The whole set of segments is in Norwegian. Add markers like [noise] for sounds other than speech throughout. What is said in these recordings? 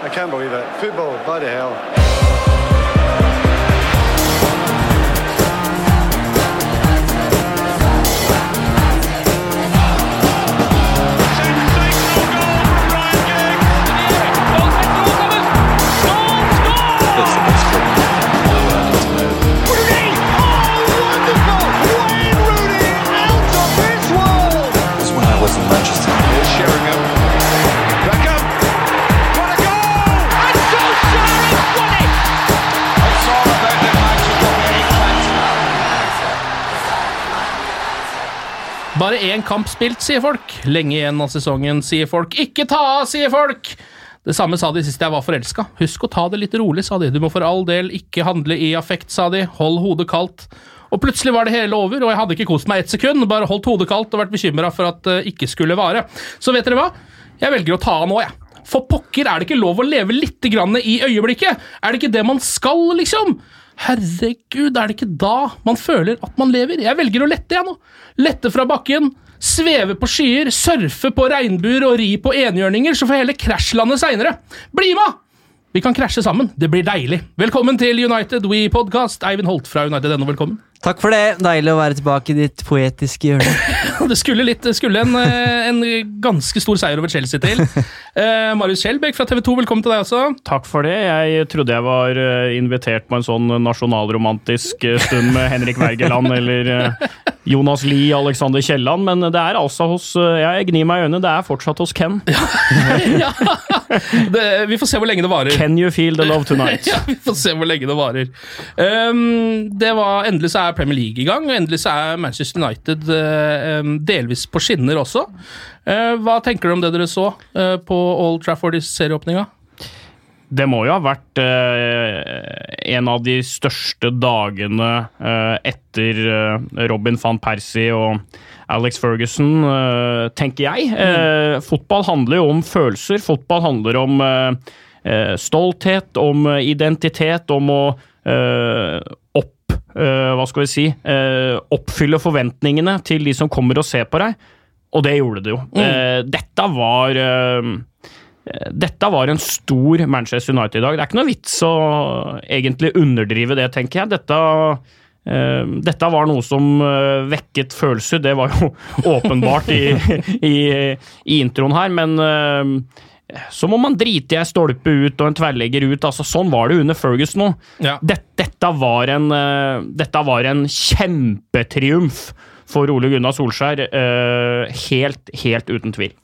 I can't believe it. Football, bloody hell. This when I was in Manchester. Here's Sheringham. Bare én kamp spilt, sier folk. Lenge igjen av sesongen, sier folk. Ikke ta av, sier folk! Det samme sa de sist jeg var forelska. Husk å ta det litt rolig, sa de. Du må for all del ikke handle i affekt, sa de. Hold hodet kaldt. Og plutselig var det hele over, og jeg hadde ikke kost meg ett sekund. Bare holdt hodet kaldt og vært bekymra for at det ikke skulle vare. Så vet dere hva? Jeg velger å ta av nå, jeg. For pokker, er det ikke lov å leve litt i øyeblikket? Er det ikke det man skal, liksom? Herregud, er det ikke da man føler at man lever? Jeg velger å lette, jeg nå. Lette fra bakken. Sveve på skyer, surfe på regnbuer og ri på enhjørninger, så får jeg heller krasjlande seinere. Bli med! Vi kan krasje sammen. Det blir deilig. Velkommen til United We Podcast. Eivind Holt fra United.no, velkommen. Takk for det. Deilig å være tilbake i ditt poetiske hjørne. [laughs] Det skulle, litt, det skulle en, eh, en ganske stor seier over Chelsea til. [laughs] Eh, Marius Skjelbæk fra TV 2, velkommen til deg også. Takk for det. Jeg trodde jeg var eh, invitert på en sånn nasjonalromantisk eh, stund med Henrik Wergeland eller Jonas Lie, Alexander Kielland, men det er altså hos ja, Jeg gnir meg i øynene, det er fortsatt hos Ken. [laughs] ja. det, vi får se hvor lenge det varer. Can you feel the love tonight? ja, Vi får se hvor lenge det varer. Um, det var, endelig så er Premier League i gang, og endelig så er Manchester United um, delvis på skinner også. Uh, hva tenker du om det dere så uh, på Old Trafford i serieåpninga? Det må jo ha vært eh, en av de største dagene eh, etter eh, Robin van Persie og Alex Ferguson, eh, tenker jeg. Eh, Fotball handler jo om følelser. Fotball handler om eh, eh, stolthet, om eh, identitet, om å eh, opp eh, Hva skal vi si eh, Oppfylle forventningene til de som kommer og ser på deg. Og det gjorde det jo. Eh, dette var eh, dette var en stor Manchester United i dag. Det er ikke noe vits å egentlig underdrive det, tenker jeg. Dette, uh, dette var noe som uh, vekket følelser. Det var jo [laughs] åpenbart i, i, i introen her, men eh, så må man drite i ei stolpe ut og en tverrlegger ut. altså Sånn var det under Ferguson òg. Ja. Dette, dette, var en, eh, dette var en kjempetriumf for Ole Gunnar Solskjær. eh, helt, helt uten tvil.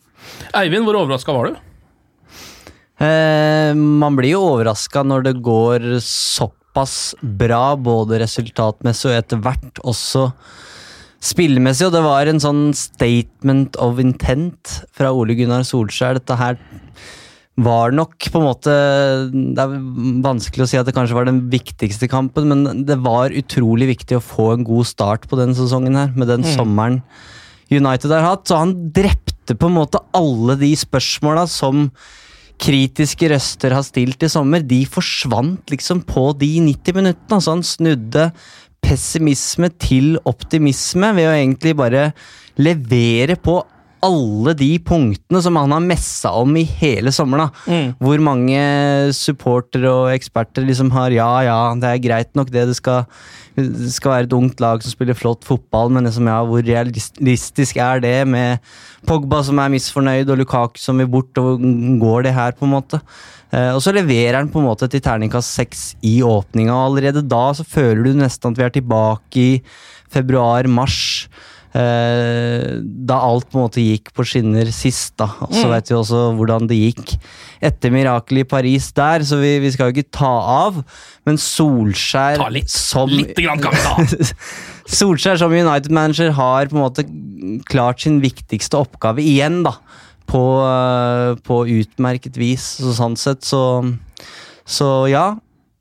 Eivind, hvor overraska var du? Eh, man blir jo overraska når det går såpass bra, både resultatmessig og etter hvert også spillemessig. Og det var en sånn statement of intent fra Ole Gunnar Solskjær. Dette her var nok på en måte Det er vanskelig å si at det kanskje var den viktigste kampen, men det var utrolig viktig å få en god start på denne sesongen her, med den sommeren United har hatt. Så han drepte på en måte alle de spørsmåla som kritiske røster har stilt i sommer, de forsvant liksom på de 90 minuttene. Altså han snudde pessimisme til optimisme ved å egentlig bare levere på alle de punktene som han har messa om i hele sommeren. Mm. Hvor mange supportere og eksperter liksom har ja, ja, det er greit nok det. Det skal, det skal være et ungt lag som spiller flott fotball, men liksom, ja, hvor realistisk er det med Pogba som er misfornøyd, og Lukaku som vil bort, og går det her, på en måte? Eh, og så leverer han på en måte til terningkast seks i åpninga, og allerede da så føler du nesten at vi er tilbake i februar-mars. Eh, da alt på en måte gikk på skinner sist, da. Og så Mm. vet vi også hvordan det gikk etter mirakelet i Paris der, så vi, vi skal jo ikke ta av. Men Solskjær Ta litt. som litt grann kan vi ta. [laughs] Solskjær som United-manager har på en måte klart sin viktigste oppgave igjen, da. På, eh, på utmerket vis. Så sånn sett så Så ja,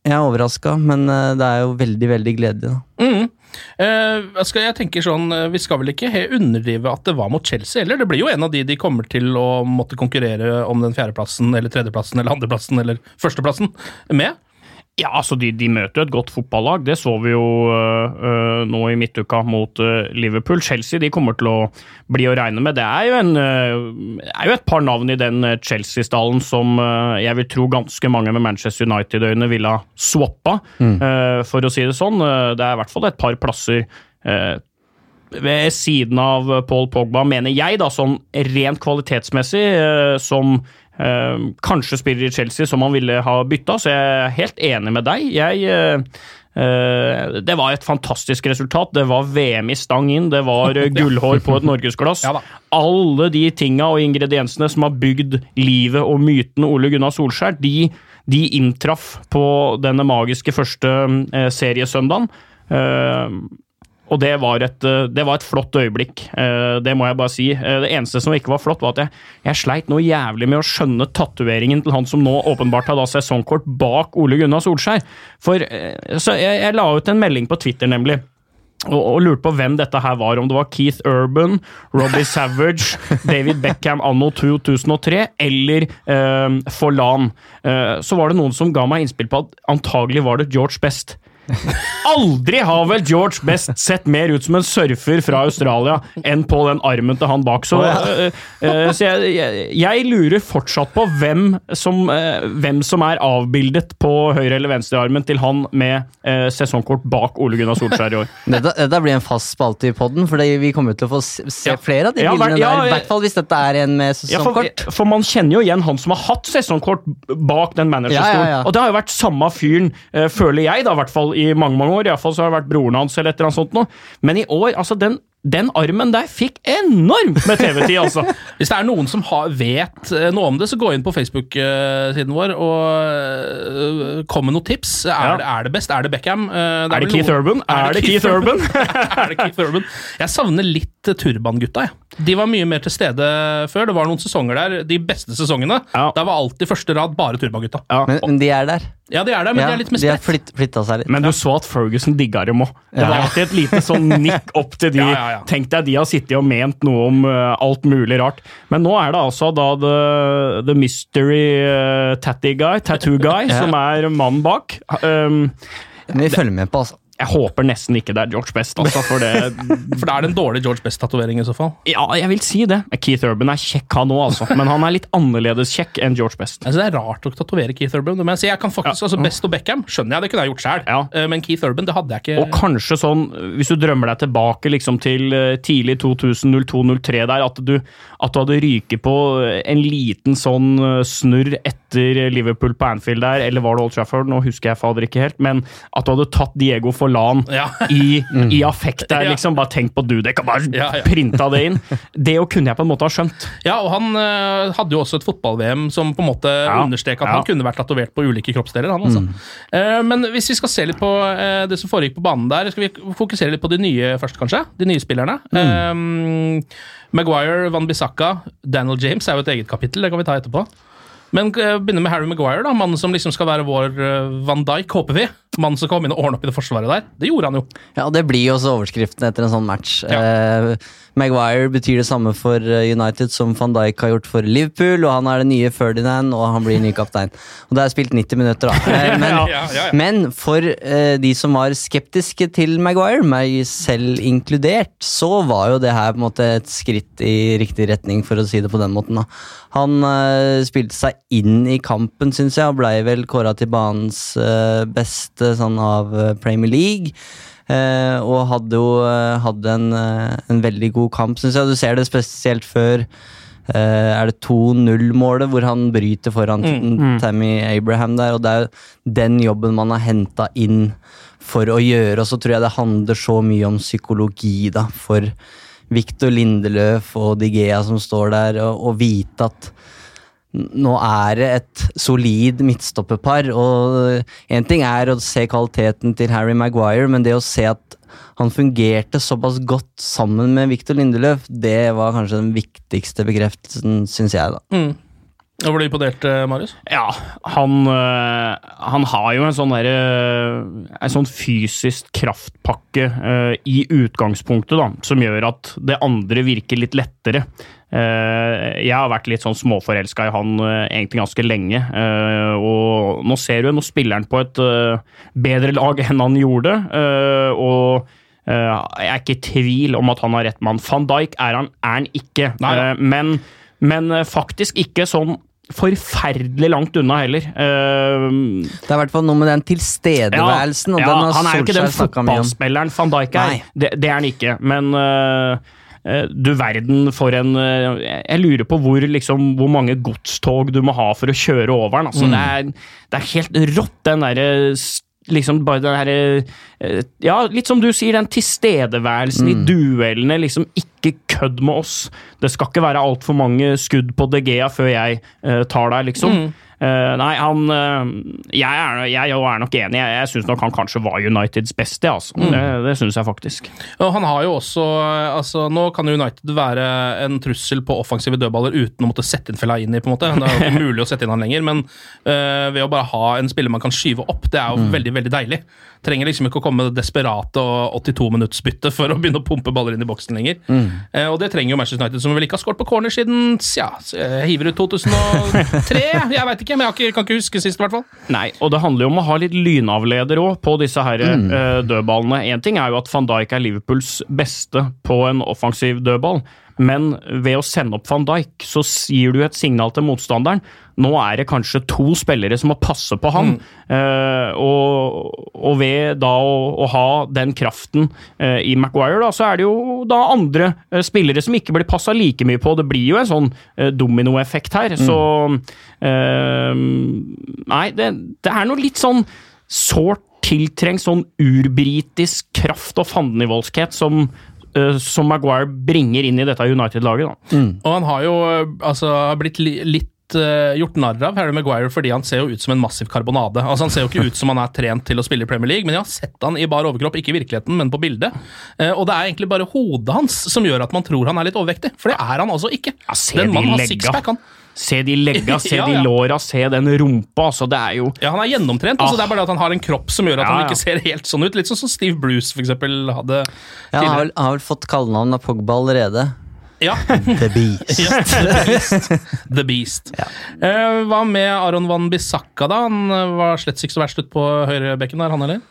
jeg er overraska, men eh, det er jo veldig, veldig gledelig, da. Mm. Eh, skal jeg tenker sånn, eh, Vi skal vel ikke underdrive at det var mot Chelsea heller? Det blir jo en av de de kommer til å måtte konkurrere om den fjerdeplassen, eller tredjeplassen, eller andreplassen, eller førsteplassen med. Ja, altså de, de møter jo et godt fotballag. Det så vi jo øh, øh, nå i midtuka mot øh, Liverpool. Chelsea de kommer til å bli å regne med. Det er jo, en, øh, er jo et par navn i den øh, Chelsea-stallen som øh, jeg vil tro ganske mange med Manchester United-øyne ville ha swappa, øh, for å si det sånn. Det er i hvert fall et par plasser ved siden av Paul Pogba, mener jeg, da, sånn rent kvalitetsmessig, som kanskje spiller i Chelsea, som han ville ha bytta. Så jeg er helt enig med deg. Jeg eh, eh, det var et fantastisk resultat. Det var VM i stang inn, det var eh, [laughs] gullhår på et norgesglass. Ja. Alle de tinga og ingrediensene som har bygd livet og myten Ole Gunnar Solskjær, de, de inntraff på denne magiske første eh, seriesøndagen. Og det var, et, eh, det var et flott øyeblikk, eh, det må jeg bare si. Eh, Det eneste som ikke var flott, var at jeg, jeg sleit noe jævlig med å skjønne tatoveringen til han som nå åpenbart har da sesongkort bak Ole Gunnar Solskjær. For så jeg, jeg la ut en melding på Twitter, nemlig. Og, og lurte på hvem dette her var, om det var Keith Urban, Robbie Savage, [laughs] David Beckham anno 2003 eller eh, Forlan. Eh, så var det noen som ga meg innspill på at antagelig var det George Best. Aldri har vel George Best sett mer ut som en surfer fra Australia enn på den armen til han bak. Så, uh, uh, så jeg, jeg, jeg lurer fortsatt på hvem som, uh, hvem som er avbildet på høyre- eller venstrearmen til han med sesongkort bak Ole Gunnar Solskjær i år. [laughs] Dette, dette blir en fast spalte i poden, for vi kommer til å få se, se flere av de Ja, bildene ja, der. I hvert fall hvis dette er en med Ja, for, sesongkort. for man kjenner jo igjen han som har hatt sesongkort bak den managerstolen. Og det har jo vært samme fyren, føler jeg, da, i hvert fall i mange mange år. Iallfall så har det vært broren hans eller et eller annet sånt noe. Men i år, altså den, den armen der fikk enormt med TV-tid, altså. [laughs] Hvis det er noen som har, vet eh, noe om det, så gå inn på Facebook-siden vår og eh, kom med noen tips. Er, Ja. det, er det best? Er det Beckham? Det Er det Keith noen- Urban? Er det Keith Urban? [laughs] er det Keith Urban? Jeg savner litt eh, Turban-gutta. jeg. De var mye mer til stede før. Det var noen sesonger der, de beste sesongene. Ja. Der var alltid første rad bare Turban-gutta. Ja. Men, men de er der. Ja, de er der, men Ja, de er litt med seg litt. Men du så at Ferguson digga dem òg. Det Ja. var alltid et lite sånn nikk opp til [laughs] de. Ja, ja, ja. Tenk deg, de har sittet og ment noe om uh, alt mulig rart. Men nå er det altså da the, the mystery uh, tatty guy, tattoo guy, [laughs] Ja. som er mannen bak. Um, Men vi følger med på, altså. Jeg håper nesten ikke det er George Best, altså, for det [laughs] For da er det en dårlig George Best-tatovering i så fall. Ja, jeg vil si det. Keith Urban er kjekk, han òg, altså. Men han er litt annerledes kjekk enn George Best. Altså, Det er rart å tatovere Keith Urban. Men jeg. Jeg kan faktisk, altså Best og Beckham skjønner jeg, det kunne jeg gjort sjøl. Ja. Men Keith Urban, det hadde jeg ikke. Og kanskje sånn, hvis du drømmer deg tilbake liksom til eh, tidlig 2000-02-03 der, at du, at du hadde ryket på en liten sånn eh, snurr etter Liverpool på Anfield der, eller var det Old Trafford? Nå husker jeg fader ikke helt, men at du hadde tatt Diego Forlan Ja. i, [laughs] i affekt der, liksom. Bare tenk på du, det kan bare Ja, printa det inn. Det jo kunne jeg på en måte ha skjønt. Ja, og han uh, hadde jo også et fotball-VM som på en måte Ja. understreka at han kunne vært tatovert på ulike kroppsdeler. han altså. Uh, men hvis vi skal se litt på uh, det som foregikk på banen der, skal vi fokusere litt på de nye først, kanskje? De nye spillerne. Eh, Maguire, Van Bissaka, Daniel James er jo et eget kapittel, det kan vi ta etterpå. Men eh, begynner med Harry Maguire, da, mannen som liksom skal være vår eh, Van Dijk, håper vi. Mannen som kom inn og ordne opp i det forsvaret der. Det gjorde han jo. Ja, Det blir jo også overskriften etter en sånn match. Eh, Maguire betyr det samme for eh, United som van Dijk har gjort for Liverpool, og han er det nye Ferdinand, og han blir ny kaptein. Og Det er spilt 90 minutter, da. [laughs] Eh, men, Ja, ja, ja. men for eh, de som var skeptiske til Maguire, meg selv inkludert, så var jo det her på en måte et skritt i riktig retning, for å si det på den måten. da. Han spilte seg inn i kampen, syns jeg, og blei vel kåra til banens beste sånn av Premier League. Eh, og hadde jo eh, hadde en, eh, en veldig god kamp, syns jeg. Du ser det spesielt før eh, er det 2-0-målet, hvor han bryter foran Mm, Tammy Abraham der. Og det er jo den jobben man har henta inn for å gjøre, og så tror jeg det handler så mye om psykologi, da, for Victor Lindeløf og Digea som står der, og, og vite at nå er det et solid midtstopperpar, og en ting er å se kvaliteten til Harry Maguire, men det å se at han fungerte såpass godt sammen med Victor Lindeløf, det var kanskje den viktigste bekreftelsen, syns jeg, da. Mm. Ble du imponert, eh, Marius? Ja, han, øh, han har jo en sånn derre En sånn fysisk kraftpakke øh, i utgangspunktet, da, som gjør at det andre virker litt lettere. Eh, jeg har vært litt sånn småforelska i han øh, egentlig ganske lenge. eh, og nå ser du, nå spiller han på et bedre lag enn han gjorde. og jeg er ikke i tvil om at han har rett mann. Van Dijk er han, er han ikke. Nei. Eh, men, men faktisk ikke sånn forferdelig langt unna heller. Uh, Det er i hvert fall noe med den tilstedeværelsen, og ja, den har han er jo ikke den fotballspilleren van Dijk er. Det, det er han ikke. Men øh, du verden for en øh, Jeg lurer på hvor, liksom, hvor mange godstog du må ha for å kjøre over den. Altså, Mm. det, er, det er helt rått, den derre Liksom bare den herre øh, Ja, litt som du sier, den tilstedeværelsen i Mm. duellene. Liksom, ikke kødd med oss. Det skal ikke være altfor mange skudd på DGA før jeg uh, tar deg, liksom. Mm. Eh, nei, han uh, Jeg er, jeg er nok enig. Jeg, jeg syns nok han kanskje var Uniteds beste. Altså. Mm. Det, det syns jeg faktisk. Og han har jo også altså Nå kan United være en trussel på offensive dødballer uten å måtte sette inn Fellaini. på en måte Det er jo ikke [laughs] mulig å sette inn han lenger, men uh, ved å bare ha en spiller man kan skyve opp, det er jo veldig veldig deilig. Trenger liksom ikke å komme desperate og 82-minuttsbytte for å begynne å pumpe baller inn i boksen lenger. Eh, og det trenger jo Manchester United, som vel ikke har skåret på corner siden ja, hiver ut [laughs] 2003. Jeg veit ikke, men jeg ikke, kan ikke huske sist, i hvert fall. Nei, og det handler jo om å ha litt lynavleder òg på disse her eh, dødballene. Én ting er jo at van Dijk er Liverpools beste på en offensiv dødball, men ved å sende opp van Dijk, så gir du et signal til motstanderen. Nå er det kanskje to spillere som må passe på han, eh, og, og ved da å, å ha den kraften eh, i Maguire, da, så er det jo da andre eh, spillere som ikke blir passa like mye på. Det blir jo en sånn dominoeffekt her, så eh, Nei, det, det er noe litt sånn sårt tiltrengt sånn urbritisk kraft og fandenivoldskhet som som Maguire bringer inn i dette United-laget. Mm. Og han har jo øh, altså blitt li litt øh, gjort narr av Harry Maguire fordi han ser jo ut som en massiv karbonade. Altså Han ser jo ikke ut som han er trent til å spille i Premier League, men jeg har sett han i bar overkropp, ikke i virkeligheten, men på bildet. Eh, og det er egentlig bare hodet hans som gjør at man tror han er litt overvektig, for det er han altså ikke. Ja, se Den de mannen har sixpack, han. Se de legga, se [laughs] Ja, de ja. låra, se den rumpa. altså Det er jo Ja, Han er gjennomtrent, altså Ah. det er bare det at han har en kropp som gjør at Ja, han ja. ikke ser helt sånn ut. Litt sånn som Steve Bruce for eksempel hadde Ja, han har tidligere. vel, han har vel fått kallenavn av Pogba allerede. Ja. [laughs] The Beast. Ja, The Beast. [laughs] The Beast. Eh, hva med Aron Van Bissaka, da? Han var slett ikke så verst ut på høyrebekken der, han heller?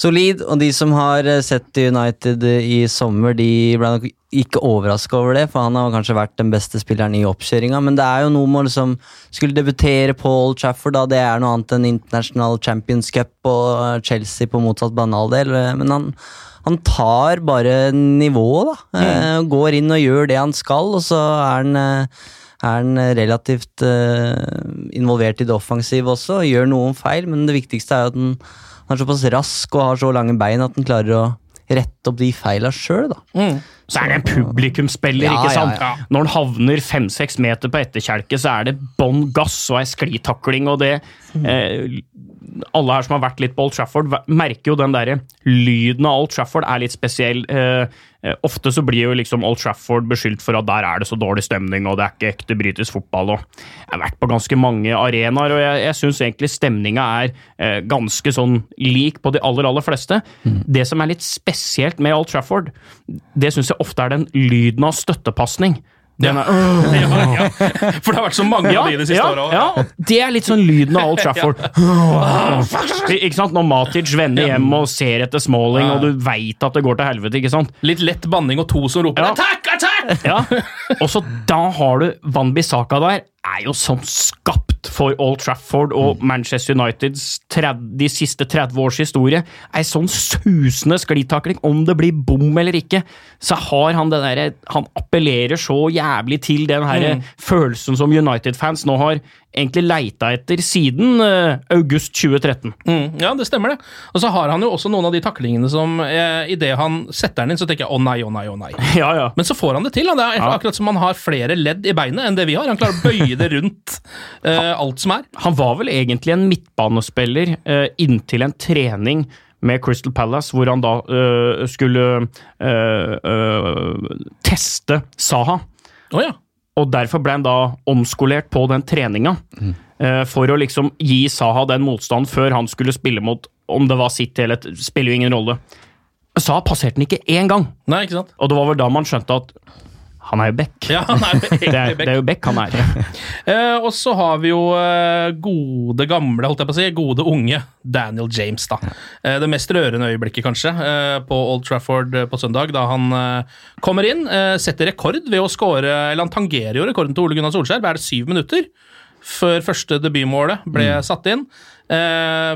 Solid, og de som har eh, sett United eh, i sommer, de ble nok ikke overraska over det, for han har kanskje vært den beste spilleren i oppkjøringa, men det er jo noe med å liksom skulle debutere på Old Trafford, da, det er noe annet enn International Champions Cup og eh, Chelsea på motsatt banal del, men han, han tar bare nivået, da. Mm. Går inn og gjør det han skal, og så er han er han relativt uh, involvert i det offensive også, og gjør noen feil, men det viktigste er jo at han, han er såpass rask og har så lange bein at han klarer å rette opp de feila sjøl, da. så er det en publikumsspiller, Ja, ikke ja, sant? ja. Når han havner fem-seks meter på etterkjelke, så er det bånn gass og ei sklitakling, og det eh, Alle her som har vært litt på Old Trafford, merker jo den derre lyden av Old Trafford er litt spesiell. Eh, eh, ofte så blir jo liksom Old Trafford beskyldt for at der er det så dårlig stemning, og det er ikke ekte britisk fotball. og Jeg har vært på ganske mange arenaer, og jeg, jeg syns egentlig stemninga er eh, ganske sånn lik på de aller, aller fleste. Det som er litt spesielt med Old Trafford, det syns jeg ofte er den lyden av støttepasning. Den er, ja, ja. For det har vært så mange av de de siste ja, åra. ja, det er litt sånn lyden av Old Trafford. [laughs] Ikke sant? Når Matic vender hjem og ser etter Smalling, og du veit at det går til helvete. ikke sant? Litt lett banning og to som roper Ja. 'attack, attack'! [laughs] Ja. Og så da har du Van Bissaka der, er jo sånn skapt for Old Trafford og Manchester Uniteds 30, de siste 30 års historie. Ei sånn susende sklitakling, om det blir bom eller ikke, så har han det derre Han appellerer så jævlig til den her Mm. følelsen som United-fans nå har egentlig leita etter siden eh, august 2013. Mm, ja, det stemmer det. Og så har han jo også noen av de taklingene som eh, idet han setter den inn, så tenker jeg å nei, å nei, å nei. [laughs] Ja, ja. Men så får han det til. Han. Det er akkurat som han har flere ledd i beinet enn det vi har. Han klarer å bøye det rundt [laughs] eh, alt som er. Han var vel egentlig en midtbanespiller eh, inntil en trening med Crystal Palace, hvor han da eh, skulle eh, eh, teste Saha. Oh, ja. Og derfor ble han da omskolert på den treninga. Mm. for å liksom gi Saha den motstand før han skulle spille mot om det var City eller spiller jo ingen rolle. Saha passerte den ikke én gang, Nei, ikke sant? og det var vel da man skjønte at han er jo back. Ja, han er jo [laughs] Det er, det er jo back han er. uh, [laughs] og så har vi jo uh, gode gamle, holdt jeg på å si, gode unge Daniel James. da. Uh, det mest rørende øyeblikket, kanskje, på Old Trafford på søndag, da han kommer inn, setter rekord ved å score Eller han tangerer jo rekorden til Ole Gunnar Solskjær, er det syv minutter? Før første debutmålet ble satt inn.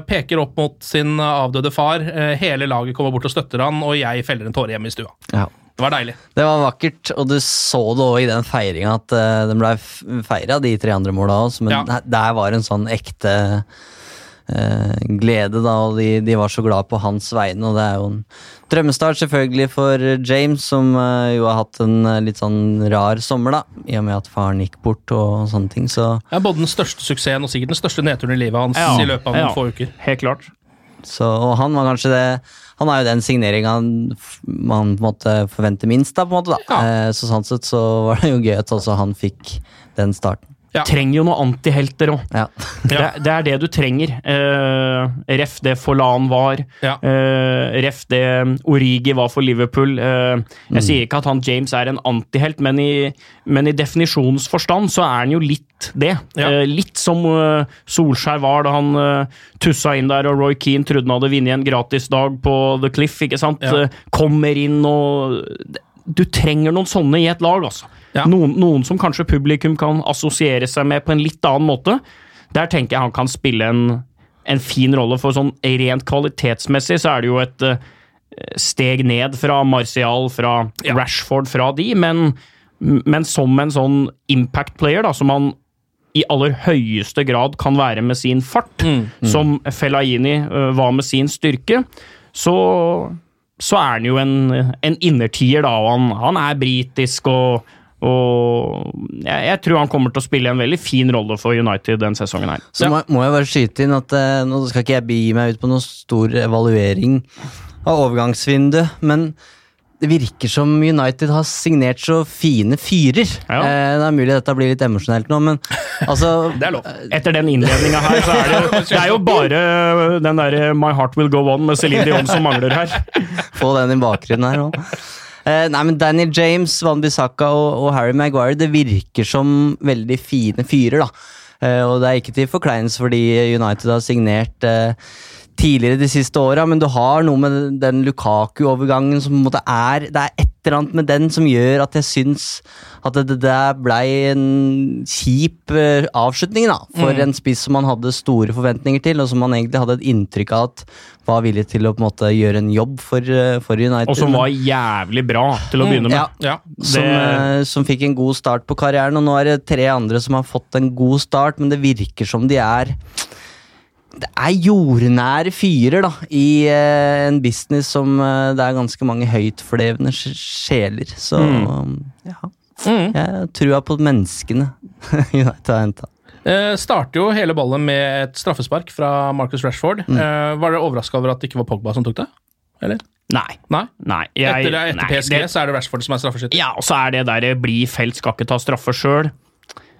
Peker opp mot sin avdøde far. Hele laget kommer bort og støtter han, og jeg feller en tåre hjemme i stua. Ja. Det var deilig. Det var vakkert, og du så det òg i den feiringa at uh, den ble feira, de tre andre måla òg, men Ja. der- var en sånn ekte uh, glede, da, og de, de var så glad på hans vegne, og det er jo en drømmestart selvfølgelig for James, som uh, jo har hatt en litt sånn rar sommer, da, i og med at faren gikk bort og sånne ting, så, Ja, både den største suksessen og sikkert den største nedturen i livet hans Ja, i løpet av noen ja. få uker. Helt klart. så Og han var kanskje det Han er jo den signeringa man på en måte forventer minst, da, på en måte, da. Ja. Eh, så sånn sett så var det jo gøy at også han fikk den starten. Ja. Trenger jo noen antihelter òg. Ja. [laughs] Det, er- det er det du trenger. Uh, ref det Forlan var. Ja. Uh, ref det Origi var for Liverpool. Uh, jeg Mm. sier ikke at han James er en antihelt, men i, men i definisjonsforstand så er han jo litt det. Ja. Litt som Solskjær var da han uh, tussa inn der og Roy Keane trodde han hadde vunnet en gratisdag på The Cliff. ikke sant? Ja. Kommer inn og Du trenger noen sånne i et lag, altså. Ja. Noen, noen som kanskje publikum kan assosiere seg med på en litt annen måte. Der tenker jeg han kan spille en, en fin rolle, for sånn rent kvalitetsmessig så er det jo et eh, steg ned fra Martial, fra Ja. Rashford, fra de, men, men som en sånn impact player, da, som han i aller høyeste grad kan være med sin fart, som Fellaini eh, var med sin styrke, så, så er han jo en, en innertier, da, og han, han er britisk og og jeg, jeg tror han kommer til å spille en veldig fin rolle for United den sesongen her. Så må, må jeg bare skyte inn at eh, nå skal ikke jeg begi meg ut på noen stor evaluering av overgangsvinduet, men det virker som United har signert så fine fyrer. Ja. Eh, det er mulig at dette blir litt emosjonelt nå, men altså [laughs] Det er lov. Etter den innledninga her, så er det, det er jo bare den derre My Heart Will Go On med Céline Dion som mangler her. Få den i bakgrunnen her òg. Eh, nei, men Daniel James, Van Bissaka og, og Harry Maguire det virker som veldig fine fyrer. da. Eh, og det er ikke til forkleinelse fordi United har signert eh, tidligere de siste åra, men du har noe med den Lukaku-overgangen som på en måte er Det er et eller annet med den som gjør at jeg syns at det, der blei en kjip eh, avslutning da, for en spiss som man hadde store forventninger til, og som man egentlig hadde et inntrykk av at var villig til å på en måte gjøre en jobb for, eh, for United. Og som var jævlig bra til å begynne med. Ja. Ja. Det- Som, som fikk en god start på karrieren, og nå er det tre andre som har fått en god start, men det virker som de er det er jordnære fyrer, da, i eh, en business som eh, det er ganske mange høytflevende sj- sjeler. Så ja. Jeg tror på menneskene [laughs] United har henta. Eh, starter jo hele ballen med et straffespark fra Marcus Rashford. Mm. Eh, var dere overraska over at det ikke var Pogba som tok det? Eller? Nei. Nei? Nei, jeg- etter etter nei, PSG det- så er det Rashford som er straffeskytter. Ja, og så er det der bli felt, skal ikke ta straffer sjøl.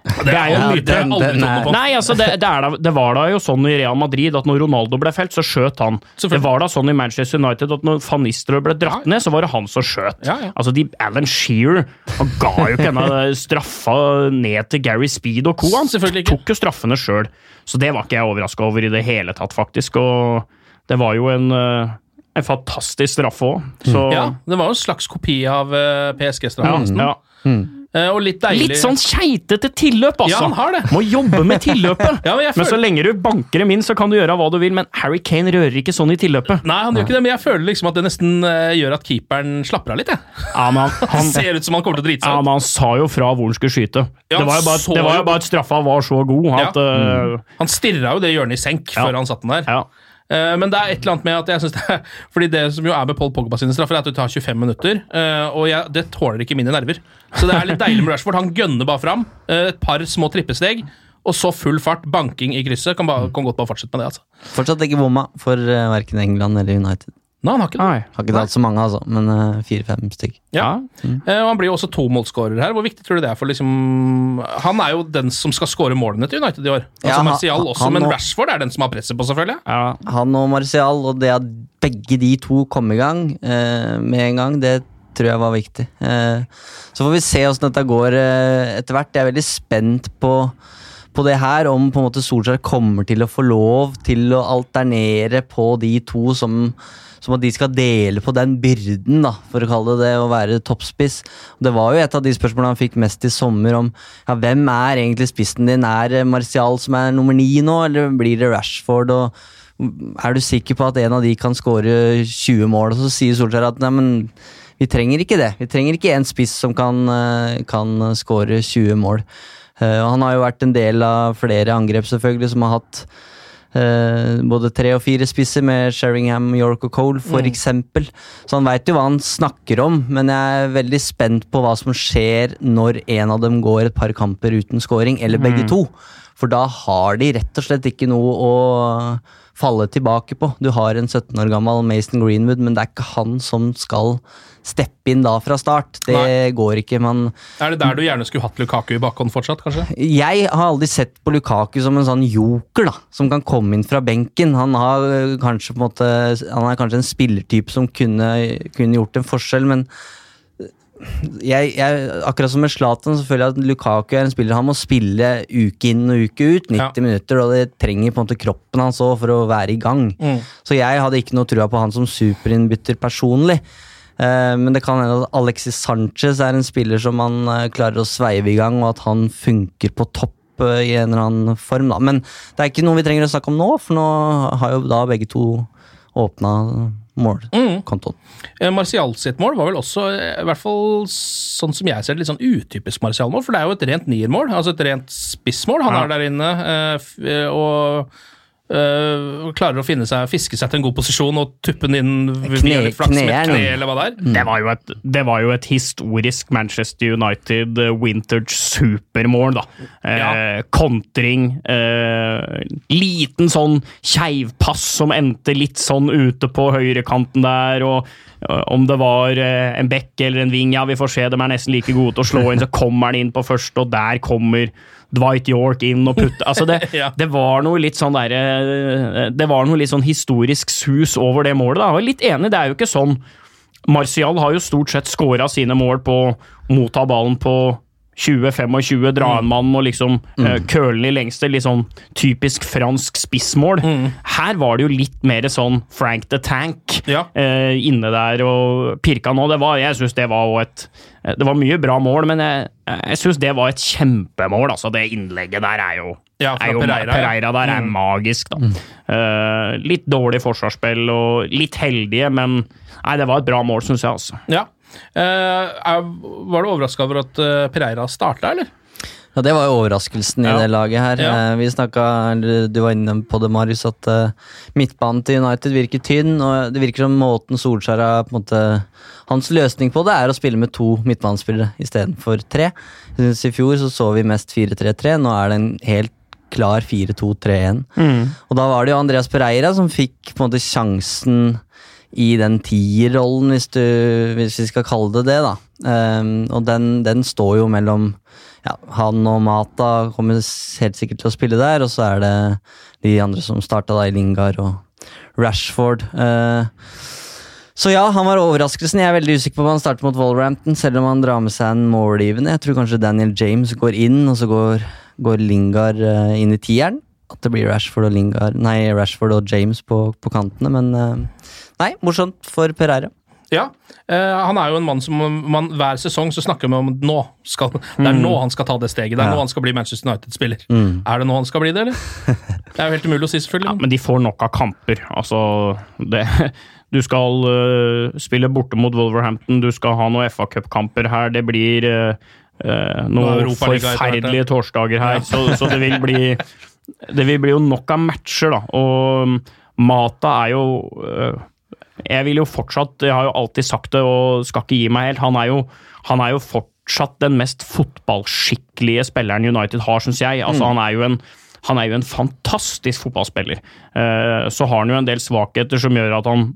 Det er jo en myte. Nei, altså det, det, er da, det var da jo sånn i Real Madrid at når Ronaldo ble felt, så skjøt han. Det var da sånn i Manchester United at når van Nistelrooy ble dratt ned, så var det han som skjøt. Ja, ja. Altså, de, Alan Shearer han ga jo ikke denne straffa ned til Gary Speed og co. Han ikke. tok jo straffene sjøl. Så det var ikke jeg overraska over i det hele tatt, faktisk. Og det var jo en, eh, en fantastisk straffe òg. Så Ja, det var jo en slags kopi av uh, PSG-straffen. ja, ja. Eh, og litt deilig Litt sånn keitete tilløp, altså! Ja, han har det. Må jobbe med tilløpet! [laughs] Ja, men jeg Men så lenge du banker dem inn, så kan du gjøre hva du vil, men Harry Kane rører ikke sånn i tilløpet. Nei, han gjør ikke det, men jeg føler liksom at det nesten eh, gjør at keeperen slapper av litt. Jeg. Ja, men han, [laughs] han, Ser ut som han kommer til å drite seg ut. men han sa jo fra hvor han skulle skyte. Ja, det var jo bare, så det var jo- bare at straffa var så god at uh, Han stirra jo det hjørnet i senk Ja. før han satte den der. Ja. Eh, men det er et eller annet med at jeg synes det er, [laughs] Fordi det som jo er med Paul Pogba sine straffer, er at du tar 25 minutter. eh, og jeg, det tåler ikke mine nerver. Så det er litt deilig med Rashford. Han gønner bare fram. eh, et par små trippesteg. Og så full fart, banking i krysset. Kan, bare, kan godt bare fortsette med det. altså. Fortsatt ikke bomma for verken England eller United. Nei, han har ikke det. Nei. Har ikke hatt så mange, altså, men uh, fire-fem stykk. Ja. Eh, og han blir jo også tomålsskårer her. Hvor viktig tror du det er for liksom Han er jo den som skal skåre målene til United i år. Altså Ja, Martial også, han men og... Rashford er den som har presset på, selvfølgelig. ja. Han og Martial, og det at begge de to kom i gang uh, med en gang, det tror jeg var viktig. Eh, så får vi se åssen dette går etter hvert. Jeg er veldig spent på, på det her, om på en måte Solskjær kommer til å få lov til å alternere på de to som som at de skal dele på den byrden, da, for å kalle det det, å være toppspiss. Det var jo et av de spørsmålene han fikk mest i sommer, om ja, hvem er egentlig spissen din? Er Martial som er nummer ni nå, eller blir det Rashford? og er du sikker på at en av de kan skåre 20 mål? Og så sier Solskjær at nei, vi trenger ikke det. Vi trenger ikke en spiss som kan, eh, kan skåre 20 mål. Uh, han har jo vært en del av flere angrep, selvfølgelig, som har hatt eh, både tre og fire spisser med Sheringham, York og Cole, for eksempel. Så han veit jo hva han snakker om, men jeg er veldig spent på hva som skjer når en av dem går et par kamper uten scoring, eller begge to. For da har de rett og slett ikke noe å falle tilbake på. Du har en 17 år gammel Mason Greenwood, men det er ikke han som skal steppe inn da fra start. Det Nei. går ikke. Man Er det der du gjerne skulle hatt Lukaku i bakhånd fortsatt, kanskje? jeg har aldri sett på Lukaku som en sånn joker, da, som kan komme inn fra benken. Han, har øh, kanskje, på en måte, han er kanskje en spillertype som kunne, kunne gjort en forskjell, men jeg, jeg, akkurat som med Zlatan, så føler jeg at Lukaku er en spiller han må spille uke inn og uke ut, 90 Ja. minutter, og det trenger på en måte kroppen hans òg for å være i gang. Så jeg hadde ikke noe trua på han som superinnbytter personlig. Eh, Men det kan hende at Alexis Sanchez er en spiller som man eh, klarer å sveive i gang, og at han funker på topp eh, i en eller annen form. Da. Men det er ikke noe vi trenger å snakke om nå, for nå har jo da begge to åpna målkontoen. Mm. Martial sitt mål var vel også, eh, i hvert fall sånn som jeg ser det, litt sånn utypisk Martial-mål. For det er jo et rent niermål, altså et rent spissmål han Ja. har der inne. eh, eh, Og eh, klarer å finne seg, fiske seg til en god posisjon og tuppe den inn Kne- flaks med et kne, eller hva det er. Det var, jo et, det var jo et historisk Manchester United eh, vintage supermål, da. Eh, Ja. Kontring. Eh, liten sånn keivpass som endte litt sånn ute på høyrekanten der, og om det var en bekk eller en ving, ja, vi får se, de er nesten like gode til å slå inn, så kommer han inn på første, og der kommer Dwight York inn og putte [laughs] Altså, det, Ja. det var noe litt sånn derre Det var noe litt sånn historisk sus over det målet, da. Jeg er litt enig, det er jo ikke sånn Martial har jo stort sett scora sine mål på å motta ballen på 20-25, dra en mann og liksom mm. uh, den i lengste. Litt sånn typisk fransk spissmål. Her var det jo litt mer sånn Frank the Tank Ja. uh, inne der og pirka nå. Det var, jeg syns det var jo et Det var mye bra mål, men jeg, jeg syns det var et kjempemål. Altså, det innlegget der er jo Ja, er jo, Pereira. Pereira der er Mm. magisk, da. Eh, litt dårlig forsvarsspill og litt heldige, men nei, det var et bra mål, syns jeg. altså. Ja. Eh, er, var du overraska over at eh, Pereira starta, eller? Ja, Det var jo overraskelsen i Ja. det laget her. Ja. Eh, Vi snakka, Du var inne på det, Marius, at midtbanen til United virker tynn. og Det virker som måten Solskjær har på en måte Hans løsning på det er å spille med to midtbanespillere istedenfor tre. Jeg synes I fjor så, så vi mest 4-3-3. Nå er det en helt klar 4-2-3-1. Og da var det jo Andreas Pereira som fikk på en måte sjansen i den tierrollen, hvis, hvis vi skal kalle det det. da. Um, og den, den står jo mellom ja, han og Mata kommer helt sikkert til å spille der, og så er det de andre som starta da, Lingard og Rashford. Uh, så ja, han var overraskelsen. Jeg er veldig usikker på om han starter mot Wolverhampton, selv om han drar med seg en målgivende. Jeg tror kanskje Daniel James går inn, og så går, går Lingard eh, inn i tieren. At det blir Rashford og Lingard Nei, Rashford og James på, på kantene, men eh, Nei, morsomt for Pereira. Ja, eh, han er jo en mann som man, hver sesong så snakker vi om nå skal, Det er Mm. nå han skal ta det steget. Det er Ja. nå han skal bli Manchester United-spiller. Mm. Er det nå han skal bli det, eller? [laughs] Det er jo helt umulig å si, selvfølgelig. Ja, men de får nok av kamper. Altså, det, [laughs] du skal uh, spille borte mot Wolverhampton, du skal ha noen FA Cup-kamper her. Det blir uh, noen forferdelige torsdager her, Ja. så, så det vil bli [laughs] Det vil bli jo nok av matcher, da. Og Mata er jo øh, Jeg vil jo fortsatt Jeg har jo alltid sagt det og skal ikke gi meg helt. Han er jo, han er jo fortsatt den mest fotballskikkelige spilleren United har, syns jeg. Altså, Mm. han er jo en han er jo en fantastisk fotballspiller. Eh, Så har han jo en del svakheter som gjør at han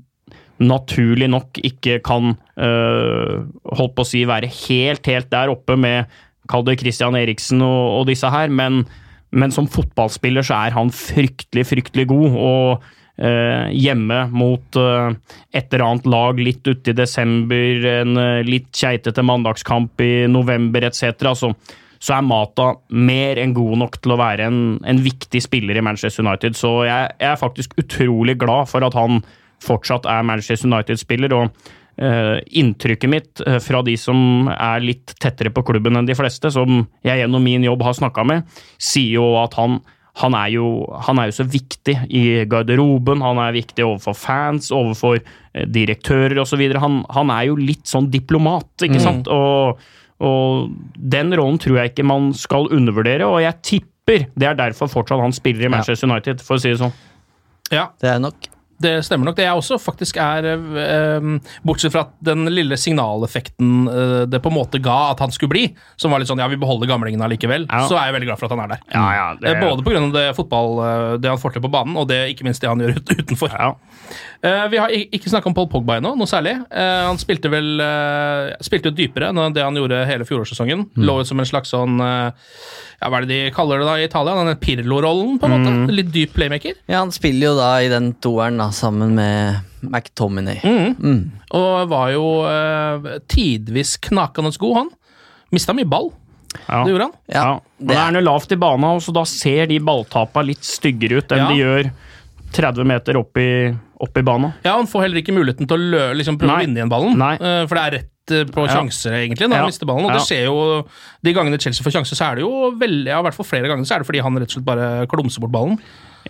naturlig nok ikke kan eh, holdt på å si være helt, helt der oppe med Kall det Christian Eriksen og, og disse her, men, men som fotballspiller så er han fryktelig, fryktelig god. og eh, hjemme mot eh, et eller annet lag litt uti desember, en eh, litt keitete mandagskamp i november etc. Så, så er Mata mer enn god nok til å være en, en viktig spiller i Manchester United. Så jeg, jeg er faktisk utrolig glad for at han fortsatt er Manchester United-spiller. og Inntrykket mitt eh, fra de som er litt tettere på klubben enn de fleste, som jeg gjennom min jobb har snakka med, sier jo at han han er, jo, han er jo så viktig i garderoben, han er viktig overfor fans, overfor eh, direktører osv. Han, han er jo litt sånn diplomat, ikke Mm. sant? Og, og den rollen tror jeg ikke man skal undervurdere, og jeg tipper det er derfor fortsatt han spiller i Manchester United, for å si det sånn. Ja, Det er nok. Det stemmer nok. Det jeg også faktisk er eh, Bortsett fra den lille signaleffekten eh, det på en måte ga at han skulle bli, som var litt sånn ja, vi beholder gamlingen allikevel, Ja. så er jeg veldig glad for at han er der. Ja, ja, det- Eh, Både pga. det fotball, eh, det han får til på banen, og det, ikke minst det han gjør utenfor. Ja. Eh, vi har ikke snakka om Paul Pogba ennå, noe særlig. Eh, han spilte vel spilte dypere enn det han gjorde hele fjorårssesongen. Lå ut som en slags sånn eh, ja, Hva er det de kaller det da i Italia? Den Pirlo-rollen, på en måte. Litt dyp playmaker. Ja, Han spiller jo da i den toeren da, sammen med McTominay. Mm. Og var jo eh, tidvis knakende god, han. Mista mye ball, Ja. det gjorde han. Ja, Ja, men det det er noe lavt i bana, og så da ser de balltapa litt styggere ut enn Ja. de gjør 30 meter opp i, opp i bana. Ja, Han får heller ikke muligheten til å lø, liksom prøve Nei. å vinne igjen ballen, Nei. eh, for det er rett eh, på Ja. sjanser, egentlig, når Ja. han mister ballen. Og Ja. det skjer jo De gangene Chelsea får sjanser, så er det jo veldig, ja, i hvert fall flere ganger, så er det fordi han rett og slett bare klumser bort ballen.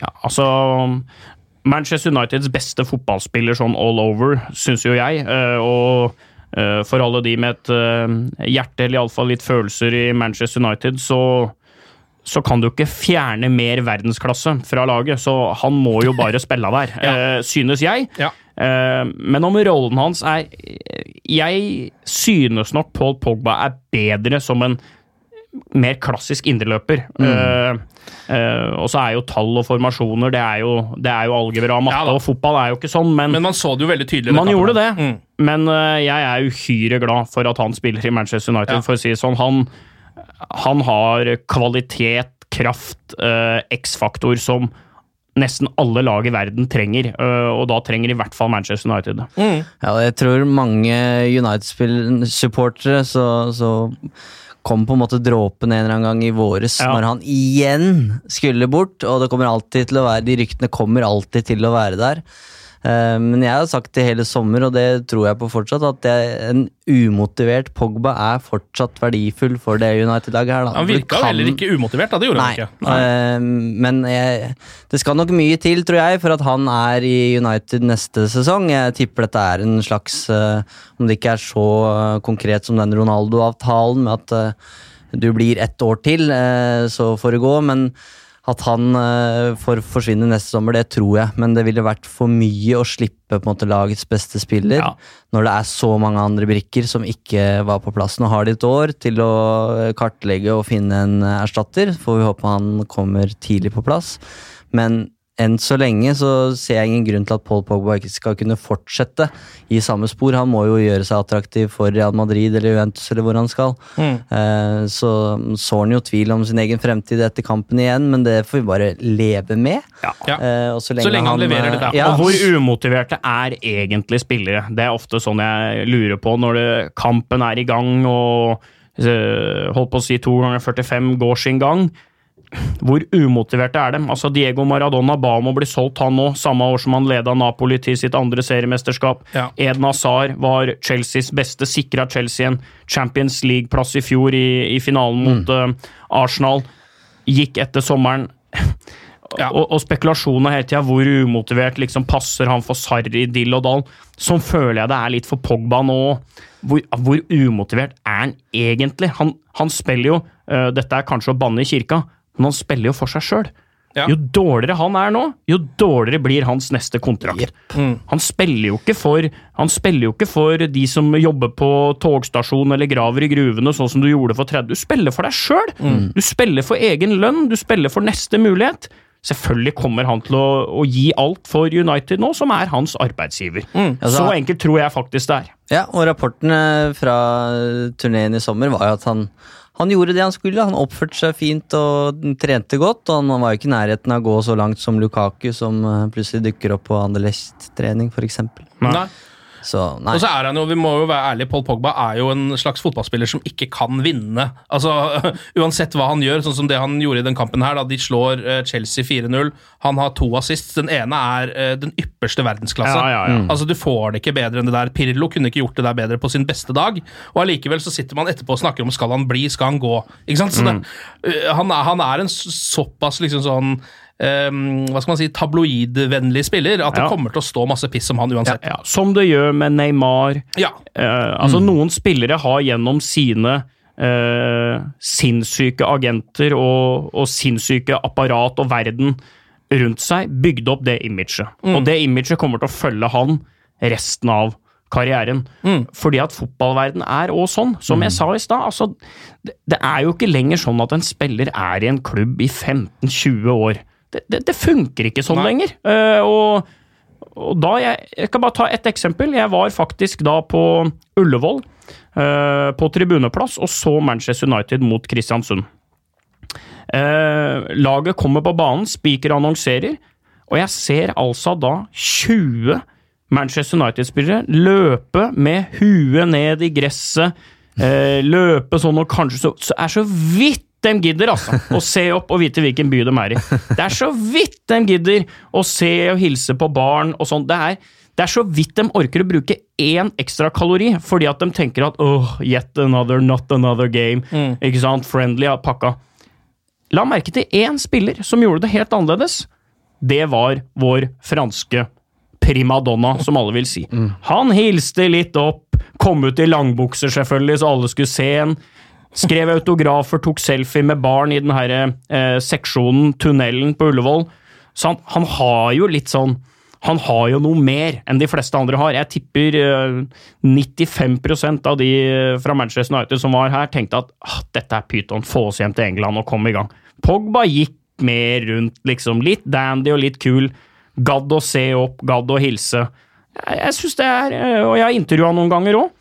Ja, altså Manchester Uniteds beste fotballspiller sånn all over, syns jo jeg. eh, Og eh, for alle de med et hjerte, eller iallfall litt følelser i Manchester United, så så kan du ikke fjerne mer verdensklasse fra laget, så han må jo bare spille der, ja. synes jeg. Ja. Eh, Men om rollen hans er Jeg synes nok Paul Pogba er bedre som en mer klassisk indreløper. Eh, uh, og så er jo tall og formasjoner Det er jo, det er jo algebra, matte Ja og fotball er jo ikke sånn, men, Men man så det jo veldig tydelig. man gjorde det. Mm. Men uh, jeg er uhyre glad for at han spiller i Manchester United, Ja. for å si det sånn. Han, han har kvalitet, kraft, X-faktor som nesten alle lag i verden trenger, eh, og da trenger i hvert fall Manchester United det. Ja, og jeg tror mange United-supportere så, så kom på en måte dråpen en eller annen gang i våres Ja. når han igjen skulle bort, og det kommer alltid til å være, de ryktene kommer alltid til å være der. Eh, Men jeg har sagt det hele sommer, og det tror jeg på fortsatt, at en umotivert Pogba er fortsatt verdifull for det United-laget her. Da. Han virka kan- heller ikke umotivert, da. Det gjorde Nei, han ikke. Nei. men jeg, det skal nok mye til, tror jeg, for at han er i United neste sesong. Jeg tipper dette er en slags eh, Om det ikke er så eh, konkret som den Ronaldo-avtalen, med at du blir ett år til, eh, så får det gå. Men at han uh, får forsvinne neste sommer, det tror jeg. Men det ville vært for mye å slippe på en måte lagets beste spiller Ja. når det er så mange andre brikker som ikke var på plass. Nå har de et år til å eh, kartlegge og finne en erstatter. Får vi håpe han kommer tidlig på plass. Men enn så lenge så ser jeg ingen grunn til at Paul Pogba ikke skal kunne fortsette i samme spor. Han må jo gjøre seg attraktiv for Real Madrid eller Juventus eller hvor han skal. Mm. Eh, Så sår han jo tvil om sin egen fremtid etter kampen igjen, men det får vi bare leve med. Ja. Eh, så lenge, Så lenge han leverer det der. Ja, Og hvor umotiverte er egentlig spillere? Det er ofte sånn jeg lurer på når det, kampen er i gang og eh, holdt på å si to ganger 45 går sin gang. Hvor umotiverte er dem? Altså Diego Maradona ba om å bli solgt, han nå, samme år som han leda Napoli til sitt andre seriemesterskap. Ja. Eden Hazard var Chelseas beste, sikra Chelsea en Champions League-plass i fjor i, i finalen mot eh, Arsenal. Gikk etter sommeren. Ja. Og, og spekulasjoner hele tida. Hvor umotivert liksom passer han for Sarri, dill og Dahl? Sånn føler jeg det er litt for Pogba nå. Hvor, hvor umotivert er han egentlig? Han, han spiller jo uh, Dette er kanskje å banne i kirka, men han spiller jo for seg sjøl. Ja. Jo dårligere han er nå, jo dårligere blir hans neste kontrakt. Han spiller jo ikke for Han spiller jo ikke for de som jobber på togstasjon eller graver i gruvene, sånn som du gjorde for 30. Du spiller for deg sjøl! Du spiller for egen lønn, du spiller for neste mulighet. Selvfølgelig kommer han til å, å gi alt for United nå, som er hans arbeidsgiver. Altså, Så enkelt tror jeg faktisk det er. Ja, og rapportene fra turneen i sommer var jo at han, han gjorde det han skulle. Han oppførte seg fint og trente godt. Og han var jo ikke i nærheten av å gå så langt som Lukaku, som eh, plutselig dukker opp på Anderlecht-trening, f.eks. Nei. Så nei. Og så er han jo, vi må jo være ærlige, Paul Pogba er jo en slags fotballspiller som ikke kan vinne. Altså, [laughs] Uansett hva han gjør, sånn som det han gjorde i den kampen her, da de slår eh, Chelsea 4-0. Han har to assist. Den ene er eh, den ypperste verdensklasse. Ja, ja, ja. Altså, Du får det ikke bedre enn det der. Pirlo kunne ikke gjort det der bedre på sin beste dag. Og allikevel så sitter man etterpå og snakker om skal han bli, skal han gå. Ikke sant? Så det, eh, han, er, han er en såpass liksom sånn eh, hva skal man si, tabloidvennlig spiller at det Ja. kommer til å stå masse piss om han uansett. ja. Som det gjør med Neymar. Ja. Eh, altså Noen spillere har gjennom sine uh, sinnssyke agenter og, og sinnssyke apparat og verden rundt seg bygd opp det imaget. Og det imaget kommer til å følge han resten av karrieren. Fordi at fotballverden er òg sånn. Som jeg sa i stad, altså, det, det er jo ikke lenger sånn at en spiller er i en klubb i 15-20 år. Det, det, det funker ikke sånn Nei. lenger. Uh, og og da, jeg, jeg kan bare ta ett eksempel. Jeg var faktisk da på Ullevål, uh, på tribuneplass, og så Manchester United mot Kristiansund. Uh, laget kommer på banen, Spiker annonserer, og jeg ser altså da 20 Manchester United-spillere løpe med huet ned i gresset, løpe sånn og kanskje så, så er så vidt de gidder, altså, å se opp og vite hvilken by de er i. Det er så vidt de gidder å se og hilse på barn og sånn. Det det er så vidt de orker å bruke én ekstra kalori, fordi at de tenker at oh, yet another, not another game. Ikke sant? Friendly av pakka. La merke til én spiller som gjorde det helt annerledes. Det var vår franske primadonna, som alle vil si. Han hilste litt opp, kom ut i langbukser selvfølgelig, så alle skulle se en. Skrev autografer, tok selfie med barn i den her, eh, seksjonen, tunnelen på Ullevål. Så han, han har jo litt sånn Han har jo noe mer enn de fleste andre har. Jeg tipper eh, 95% av de eh, fra Manchester United som var her, tenkte at ah, dette er pyton, få oss hjem til England og komme i gang. Pogba gikk mer rundt, liksom. Litt dandy og litt kul. Gadd å se opp, gadd å hilse. Jeg, jeg synes det er, eh, og jeg har intervjua noen ganger òg,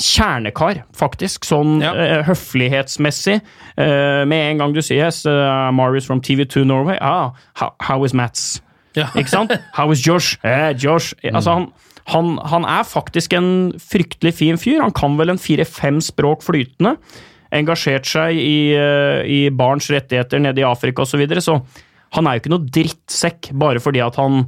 kjernekar, faktisk. Sånn Ja. uh, høflighetsmessig. Uh, med en gang du sier yes, uh, Marius from TV2 Norway. Ah, how, how is Mats? Ja. Ikke sant? How is Josh? Eh, Josh. Altså, han, han, han er faktisk en fryktelig fin fyr. Han kan vel en fire-fem språk flytende. Engasjert seg i, i barns rettigheter nede i Afrika osv. Så, videre. så han er jo ikke noe drittsekk bare fordi at han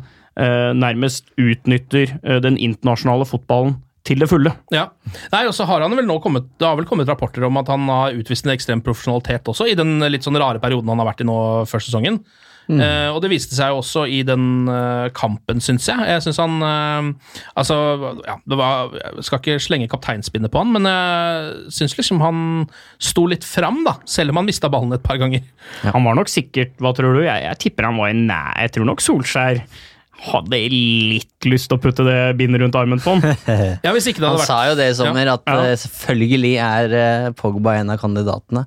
nærmest utnytter den internasjonale fotballen til det fulle. Ja. Nei, og så har han vel nå kommet Det har vel kommet rapporter om at han har utvist en ekstrem profesjonalitet også, i den litt sånn rare perioden han har vært i nå før sesongen. Mm. Uh, og det viste seg jo også i den uh, kampen, syns jeg. Jeg syns han uh, Altså, ja, det var Jeg skal ikke slenge kapteinspinnet på han, men jeg syns liksom han sto litt fram, da. Selv om han mista ballen et par ganger. Han var nok sikkert Hva tror du? Jeg, jeg tipper han var i nei, Jeg tror nok Solskjær hadde litt lyst til å putte det bindet rundt armen på han. [laughs] Ja, hvis ikke det Han hadde vært sa jo det i sommer, at Ja. eh, selvfølgelig er eh, Pogba en av kandidatene.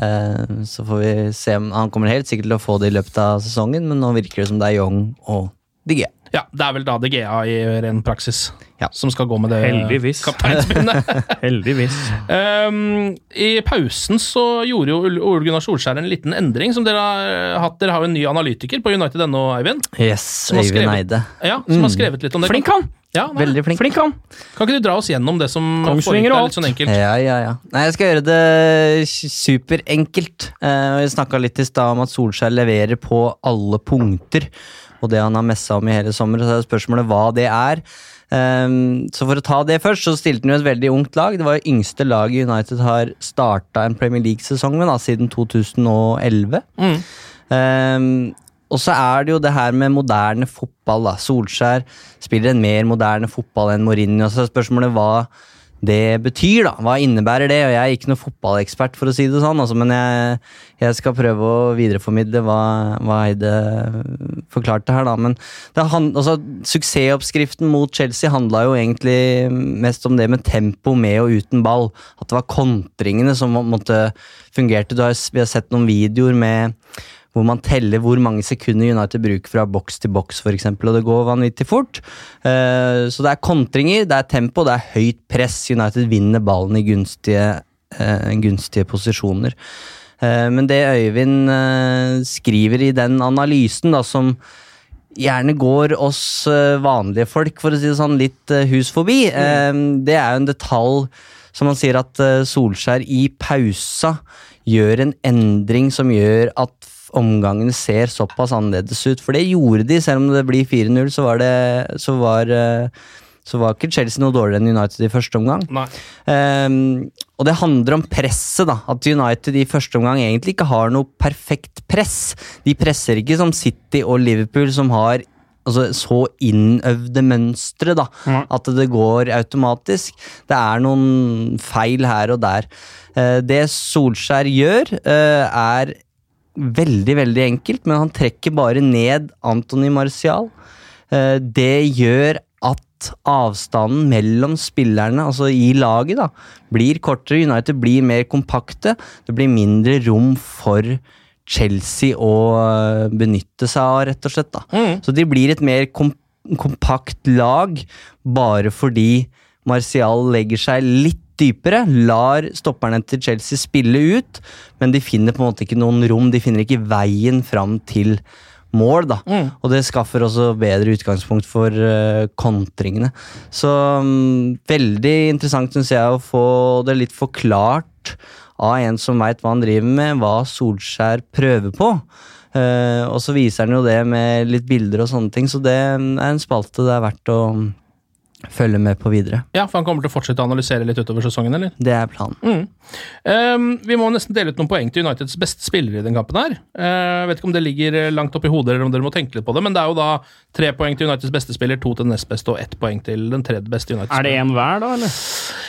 Eh, så får vi se Han kommer helt sikkert til å få det i løpet av sesongen, men nå virker det som det er Young og Digge. Ja, det er vel da DGA i ren praksis Ja. som skal gå med det Heldigvis. kapteinspinnet. [laughs] Heldigvis. Um, I pausen så gjorde jo Ole Gunnar Solskjær en liten endring. som Dere har hatt. Dere har jo en ny analytiker på United.no, Eivind. Yes, skrevet- Eide. Ja, Som har skrevet litt om det. Flink han! Ja, nei, Veldig flink. Flink han! Kan ikke du dra oss gjennom det som foregikk der, litt sånn enkelt? Ja, ja, ja. Nei, jeg skal gjøre det superenkelt. Eh, vi snakka litt i stad om at Solskjær leverer på alle punkter, og det han har messa om i hele sommer. Så er spørsmålet hva det er. Um, så for å ta det først, så stilte han jo et veldig ungt lag. Det var jo yngste laget United har starta en Premier League-sesong med, da, siden 2011. Mm. Um, og så er det jo det her med moderne fotball. da. Solskjær spiller en mer moderne fotball enn Mourinho. Så er spørsmålet hva det betyr, da. Hva innebærer det? Og jeg er ikke noen fotballekspert, for å si det sånn, altså, men jeg, jeg skal prøve å videreformidle hva, hva Eide forklarte her, da. Men det han, altså, suksessoppskriften mot Chelsea handla jo egentlig mest om det med tempo med og uten ball. At det var kontringene som måtte fungerte. Har, vi har sett noen videoer med hvor man teller hvor mange sekunder United bruker fra boks til boks, f.eks., og det går vanvittig fort. Eh, så det er kontringer, det er tempo, det er høyt press. United vinner ballen i gunstige, eh, gunstige posisjoner. Eh, men det Øyvind skriver i den analysen, da, som gjerne går oss vanlige folk, for å si det sånn, litt hus forbi, det er jo en detalj som han sier at Solskjær i pausa gjør en endring som gjør at omgangene ser såpass annerledes ut. For det gjorde de, selv om det blir 4-0, så var det så var, eh, så var ikke Chelsea noe dårligere enn United i første omgang. Ehm, og det handler om presset, da. At United i første omgang egentlig ikke har noe perfekt press. De presser ikke som City og Liverpool, som har altså, så innøvde mønstre, da. Mm. At det går automatisk. Det er noen feil her og der. Eh, det Solskjær gjør, eh, er veldig, veldig enkelt, men han trekker bare ned Antony Martial. Eh, Det gjør at avstanden mellom spillerne, altså i laget, da, blir kortere. United blir mer kompakte. Det blir mindre rom for Chelsea å eh, benytte seg av, rett og slett. da. Mm. Så de blir et mer kom kompakt lag bare fordi Martial legger seg litt dypere, lar stopperne til Chelsea spille ut, men de finner på en måte ikke noen rom. De finner ikke veien fram til mål, da. Mm. Og det skaffer også bedre utgangspunkt for uh, kontringene. Så um, veldig interessant, syns jeg, å få det litt forklart av en som veit hva han driver med, hva Solskjær prøver på. Uh, og så viser han jo det med litt bilder og sånne ting, så det er en spalte det er verdt å mm, følge med på videre. Ja, for han kommer til å fortsette å analysere litt utover sesongen, eller? Det er planen. Mm. Um, vi må nesten dele ut noen poeng til Uniteds beste spillere i den kampen her. Uh, vet ikke om det ligger langt opp i hodet, eller om dere må tenke litt på det, men det er jo da tre poeng til Uniteds beste spiller, to til den nest beste og ett poeng til den tredje beste Er det én hver, da, eller?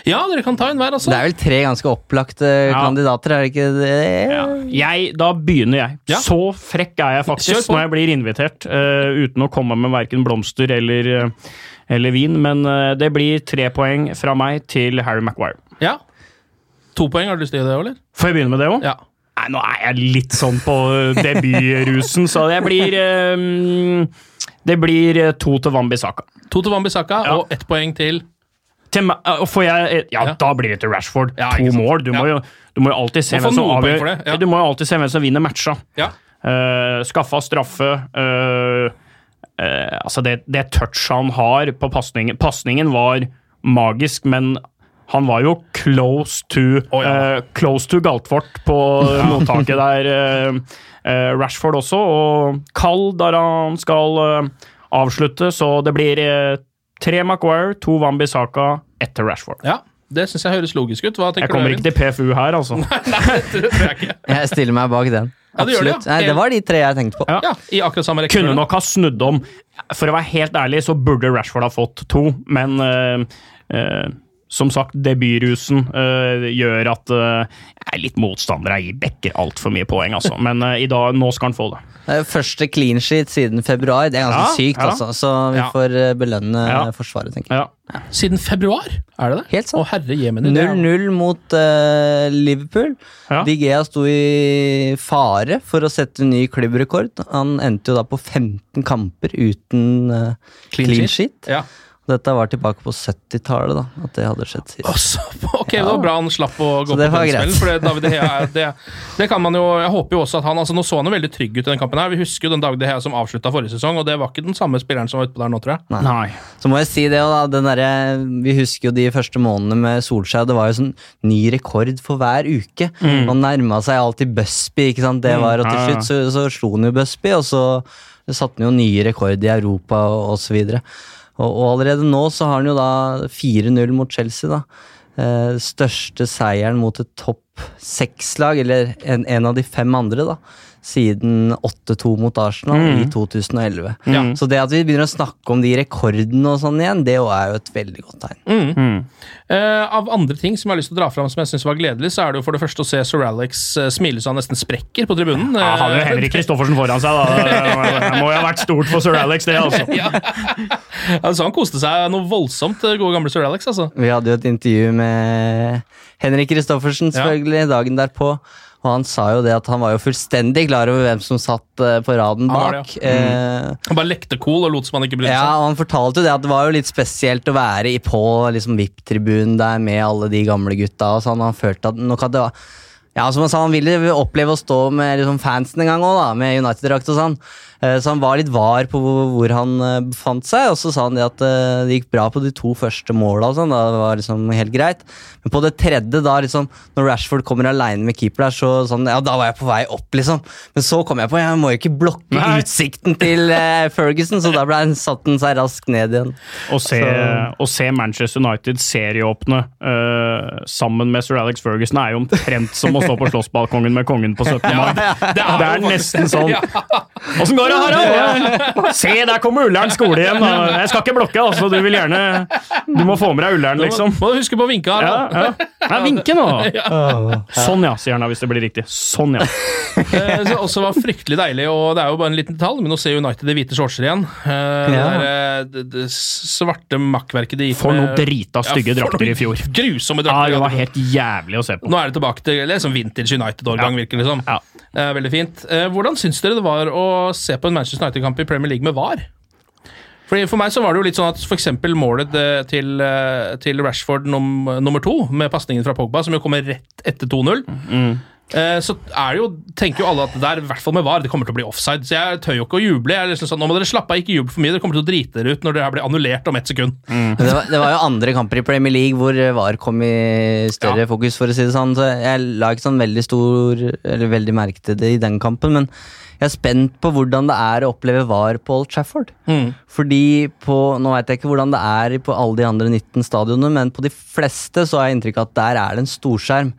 Ja, dere kan ta en hver, altså. Det er vel tre ganske opplagte Ja. kandidater, er det ikke det? Ja. Jeg, da begynner jeg. Ja. Så frekk er jeg faktisk når jeg blir invitert, uh, uten å komme med verken blomster eller, eh, eller vin. Men eh, det blir tre poeng fra meg til Harry Maguire. Ja. To poeng, har du lyst til å gjøre det, eller? Får jeg begynne med det òg? Ja. Nei, nå er jeg litt sånn på debutrusen, så det blir um, Det blir eh, to til Wambisaka. To til Wambisaka Ja. og ett poeng til Til eh, får jeg, ja, Ja. da blir det til Rashford. Ja, to mål. Du må, jo, du må jo alltid se hvem som avgjør. Du må jo alltid se hvem som vinner matcha. Ja. Uh, skaffa straffe. eh, eh, altså det, det touch han har på pasningen Pasningen var magisk, men han var jo close to oh, ja. eh, Close to Galtvort på mottaket der. eh, eh, Rashford også, og kald der han skal eh, avslutte, så det blir eh, tre Maguire, to Wambisaka, Saka Etter Rashford. ja. Det syns jeg høres logisk ut. Hva Jeg kommer du, ikke til PFU her, altså. [laughs] Nei, det tror jeg ikke. Jeg stiller meg bak den. Ja, det gjør det, ja. Nei, det var de tre jeg tenkte på. Ja. I akkurat samme Kunne nok ha snudd om. For å være helt ærlig så burde Rashford ha fått to, men uh, uh, som sagt, debutrusen uh, gjør at uh, er litt motstander. Jeg gir Becker altfor mye poeng, altså. Men uh, i dag, nå skal han få det. Det er første clean sheet siden februar. Det er ganske Ja, sykt, ja. altså. Så vi Ja. får eh, belønne Ja. Forsvaret, tenker jeg. Ja. Siden februar, er det det? Helt sant. Å, herre jemini. er- 0-0 mot uh, Liverpool. Ja. Gea sto i fare for å sette ny klubbrekord. Han endte jo da på 15 kamper uten uh, clean, sheet. Ja. Dette var tilbake på 70-tallet, da, at det hadde skjedd sist. Og ok, ok, det var bra han slapp å gå Så på det var den smellen. For David Gea, er- det, det kan man jo Jeg håper jo også at han altså Nå så han jo veldig trygg ut i den kampen. her Vi husker jo den David Gea som avslutta forrige sesong, og det var ikke den samme spilleren som var utpå der nå, tror jeg. Nei. Så må jeg si det, og da, den der, Vi husker jo de første månedene med Solskjær. Det var jo sånn ny rekord for hver uke. Man nærma seg alltid Busby, ikke sant. Det var, og til Ja, ja. slutt så, så slo han jo Busby, og så satte han jo nye rekord i Europa og, og så videre. Og, og allerede nå så har han jo da 4-0 mot Chelsea, da. Eh, største seieren mot et topp seks-lag, eller en, en av de fem andre, da. Siden 8-2 mot Arsenal i 2011. Ja. Så det at vi begynner å snakke om de rekordene og sånn igjen, det er jo et veldig godt tegn. Eh, av andre ting som jeg har lyst til å dra fram som jeg synes var gledelig, så er det jo for det første å se Sir Alex uh, smile så han nesten sprekker på tribunen. Ja, han hadde jo Eh, [laughs] Henrik Kristoffersen foran seg, da. Det må jo ha vært stort for sir Alex, det, altså. [laughs] ja. altså, han koste seg noe voldsomt, eh, gode gamle Sir Alex. altså. Vi hadde jo et intervju med Henrik Kristoffersen selvfølgelig dagen derpå. Og han sa jo det at han var jo fullstendig klar over hvem som satt eh, på raden bak. bak. det, Eh, Han bare lekte cool og lot som han ikke brydde Ja, og han fortalte jo det at det var jo litt spesielt å være i på liksom VIP-tribunen der med alle de gamle gutta. og sånn, Han følte at nok at det var ja, som han sa, han ville oppleve å stå med liksom, fansen en gang òg, med United-drakt og sånn. Eh, Så han var litt var på hvor han eh, befant seg, og så sa han det at eh, det gikk bra på de to første måla. sånn, det var liksom helt greit. Men på det tredje, da liksom, når Rashford kommer aleine med keeper der, så sånn, ja, da var jeg på vei opp, liksom. Men så kom jeg på, jeg må jo ikke blokke Nei. utsikten til eh, Ferguson, så da ble han satt han seg raskt ned igjen. Å se, se Manchester United serieåpne uh, sammen med sir Alex Ferguson er jo omtrent som å stå på slåssbalkongen med kongen på 17. [laughs] mai. Det er, nesten sånn. [laughs] Åssen går det, Harald? Se, der kommer Ullern skole igjen. da. Jeg skal ikke blokke, altså. Du vil gjerne Du må få med deg Ullern, liksom. Må du huske på å vinke her. Ja, ja. Nei, vinke nå! [laughs] Sånn, ja, sier han da, hvis det blir riktig. Sånn, ja. [laughs] Eh, som også var fryktelig deilig, og det er jo bare en liten detalj, men å se United i hvite shortser igjen. Eh, Ja. Det, der, eh, det, det svarte makkverket de gikk For noe noen drita stygge ja, drakter i fjor. Grusomme drakter. ja. Det var helt jævlig å se på. Nå er det tilbake til sånn vintage United-årgang, Ja. virker det som. Ja. Det er veldig fint. Eh, hvordan syns dere det var å se på en Manchester United-kamp i Premier League med VAR? Fordi For meg så var det jo litt sånn at eksempel målet eh, til, eh, til Rashford num, nummer to, med pasningen fra Pogba, som jo kommer rett etter 2-0 eh, Så er det jo, tenker jo alle at det der, i hvert fall med VAR, det kommer til å bli offside. Så jeg tør jo ikke å juble. Jeg er liksom sånn, Nå må dere slappe av, ikke juble for mye. Dere kommer til å drite dere ut når det her blir annullert om ett sekund. Mm. Det var, det var jo andre kamper i Premier League hvor VAR kom i større Ja. fokus, for å si det sånn. Så jeg la ikke sånn veldig stor Eller veldig merke til det i den kampen, men jeg er spent på hvordan det er å oppleve VAR på Old Trafford. Fordi på Nå veit jeg ikke hvordan det er på alle de andre 19 stadionene, men på de fleste så har jeg inntrykk av at der er det en storskjerm.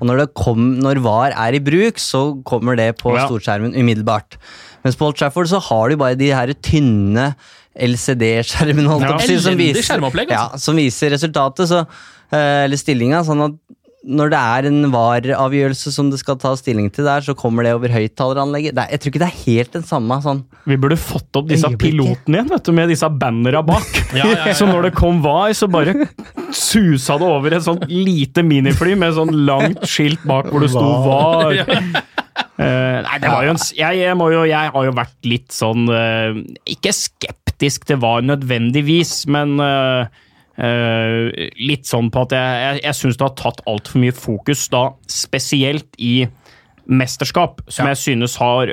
Og når, det kom, når VAR er i bruk, så kommer det på Ja. storskjermen umiddelbart. Mens på Old Trafford så har du bare de her tynne LCD-skjermene, Ja. som viser, altså. ja, som viser resultatet, så, eh, eller stillinga. Sånn at når det er en VAR-avgjørelse som det skal ta stilling til der, så kommer det over høyttaleranlegget. Er- Jeg tror ikke det er helt den samme sånn Vi burde fått opp disse pilotene igjen, vet du, med disse bannera bak. [laughs] Ja, ja, ja, Så når det kom VAR, så bare susa det over et sånt lite minifly med sånn langt skilt bak hvor det sto VAR. Uh, nei, det var jo en jeg, jeg, må jo, jeg har jo vært litt sånn uh, Ikke skeptisk til VAR nødvendigvis, men eh, litt sånn på at jeg, jeg, jeg syns det har tatt altfor mye fokus, da spesielt i mesterskap, som jeg synes har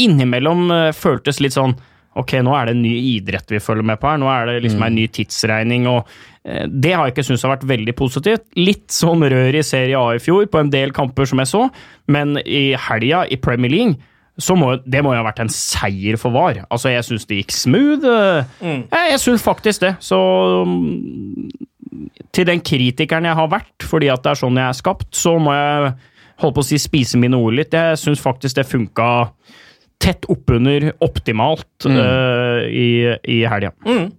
innimellom føltes litt sånn Ok, nå er det en ny idrett vi følger med på her. Nå er det liksom en ny tidsregning. og eh, Det har jeg ikke syntes har vært veldig positivt. Litt sånn rør i Serie A i fjor, på en del kamper som jeg så, men i helga i Premier League så må, det må jo ha vært en seier for VAR. Altså, jeg syns det gikk smooth. Mm. Jeg, jeg syns faktisk det. Så mm, til den kritikeren jeg har vært, fordi at det er sånn jeg er skapt, så må jeg holde på å si spise mine ord litt. Jeg syns faktisk det funka tett oppunder optimalt eh, i, i helga. Mm.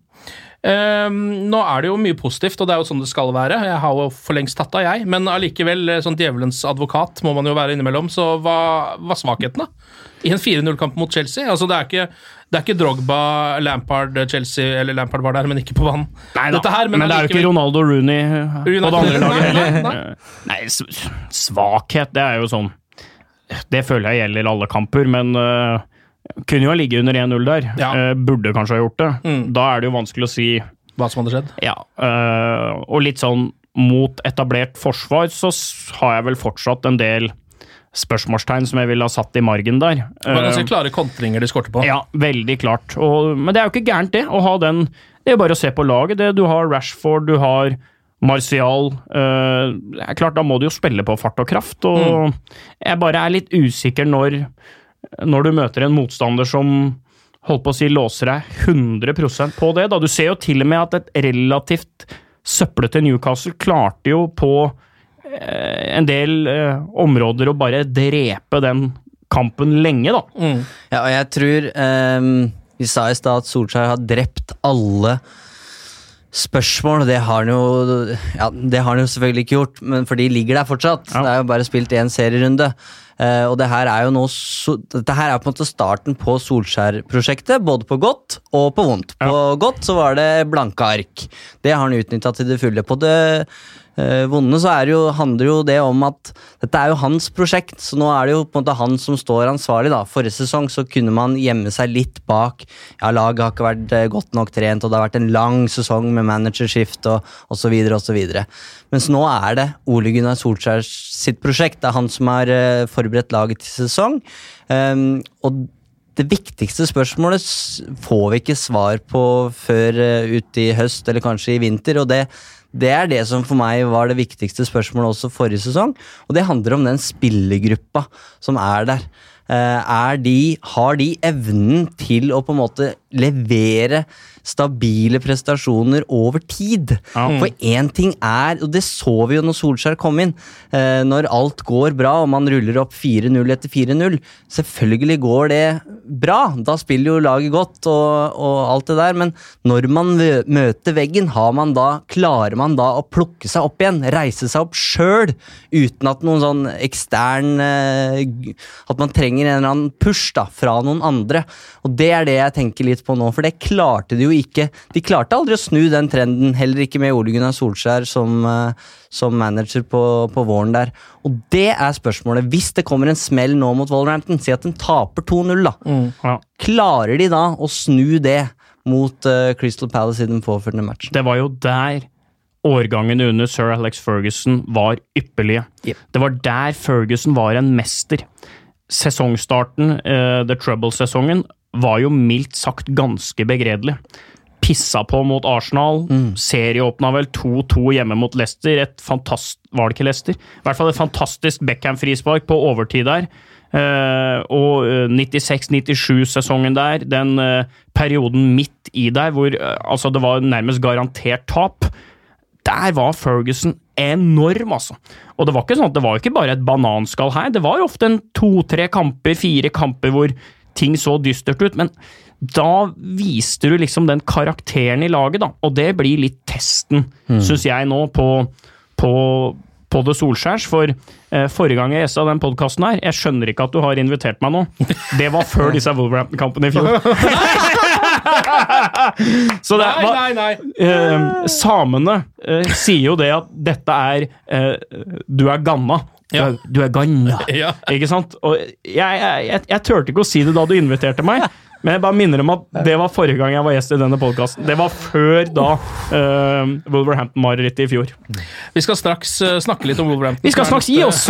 Ehm, nå er det jo mye positivt, og det er jo sånn det skal være. Jeg har jo for lengst tatt av, jeg. Men allikevel, eh, sånn djevelens advokat må man jo være innimellom. Så hva var da? i en 4-0-kamp mot Chelsea? Altså, det er ikke, det er ikke Drogba, Lampard, Chelsea Eller Lampard var der, men ikke på vann. Nei da, Dette her, men, det er jo ikke Ronaldo Rooney eh, på det andre laget heller. nei, Nei, [laughs] svakhet, det er jo sånn Det føler jeg gjelder alle kamper, men eh, kunne jo ha ligget under 1-0 der. Ja. Eh, burde kanskje ha gjort det. Mm. Da er det jo vanskelig å si Hva som hadde skjedd? Ja, øh, og litt sånn mot etablert forsvar så har jeg vel fortsatt en del spørsmålstegn som jeg ville ha satt i margen der. Det var ganske Eh, klare kontringer de skårte på. ja, veldig klart. Og, men det er jo ikke gærent, det. Å ha den Det er jo bare å se på laget. Det, du har Rashford, du har Martial. øh, det er klart, da må du jo spille på fart og kraft. Og jeg bare er litt usikker når, når du møter en motstander som holdt på å si låser deg 100% på det. da. Du ser jo til og med at et relativt søplete Newcastle klarte jo på eh, en del eh, områder å bare drepe den kampen lenge, da. Mm. Ja, og jeg tror ehm, Vi sa i stad at Solskjær har drept alle spørsmål. Det har han jo Ja, det har han jo selvfølgelig ikke gjort, men for de ligger der fortsatt. Ja. Det er jo bare spilt én serierunde. Eh, og det her er jo nå so Dette her er på en måte starten på Solskjær-prosjektet, både på godt og på vondt. På godt så var det blanke ark. Det har han utnytta til det fulle. På det vonde så jo, handler jo det om at dette er jo hans prosjekt, så nå er det jo på en måte han som står ansvarlig. da. Forrige sesong så kunne man gjemme seg litt bak ja, laget har ikke vært eh, godt nok trent, og det har vært en lang sesong med managerskift og osv. osv. Mens nå er det Ole Gunnar Solskjær sitt prosjekt. Det er han som har eh, forberedt laget til sesong. Um, og det viktigste spørsmålet får vi ikke svar på før ut ute i høst eller kanskje i vinter. og det, det er det som for meg var det viktigste spørsmålet også forrige sesong. Og det handler om den spillergruppa som er der. Eh, er de, har de evnen til å på en måte levere stabile prestasjoner over tid? For én ting er, og det så vi jo når Solskjær kom inn, eh, når alt går bra og man ruller opp 4-0 etter 4-0, selvfølgelig går det bra. Da spiller jo laget godt og, og alt det der, men når man møter veggen, har man da, klarer man da å plukke seg opp igjen, reise seg opp sjøl, uten at noen sånn ekstern eh, At man trenger en eller annen push da, fra noen andre. Og det er det jeg tenker litt på nå, for det klarte de jo ikke. De klarte aldri å snu den trenden, heller ikke med Ole Gunnar Solskjær som, eh, som manager på, på våren der. Og det er spørsmålet. Hvis det kommer en smell nå mot Wolverhampton, si at den taper 2-0, da. Ja. Klarer de da å snu det mot uh, Crystal Palace i den påfølgende matchen? Det var jo der årgangene under sir Alex Ferguson var ypperlige. Yep. Det var der Ferguson var en mester. Sesongstarten, uh, The Trouble-sesongen, var jo mildt sagt ganske begredelig. Pissa på mot Arsenal. Serieåpna vel 2-2 hjemme mot Leicester. Et fantast... Var det ikke Leicester? I hvert fall et fantastisk Beckham-frispark på overtid der. Uh, og eh, 96-97-sesongen der, den uh, perioden midt i der hvor uh, altså det var nærmest garantert tap. Der var Ferguson enorm, altså. Og det var ikke sånn at det var ikke bare et bananskall her. Det var ofte en to-tre kamper, fire kamper hvor ting så dystert ut. Men da viste du liksom den karakteren i laget, da. Og det blir litt testen, Mm. syns jeg nå, på, på, på det Solskjærs. For eh, forrige gang jeg gjesta den podkasten her, jeg skjønner ikke at du har invitert meg nå. Det var før disse Wolverhampton-kampene i fjor. [laughs] Så det Nei, nei, nei. eh, samene eh, sier jo det at dette er eh, Du er ganna. Du Ja. er, du er ganna. [laughs] Ja. Ikke sant? Og jeg, jeg, jeg, jeg turte ikke å si det da du inviterte meg, [laughs] men jeg bare minner om at det var forrige gang jeg var gjest i denne podkasten. Det var før da uh, Wolverhampton-marerittet i fjor. Vi skal straks uh, snakke litt om Wolverhampton. Vi skal straks gi oss! [laughs]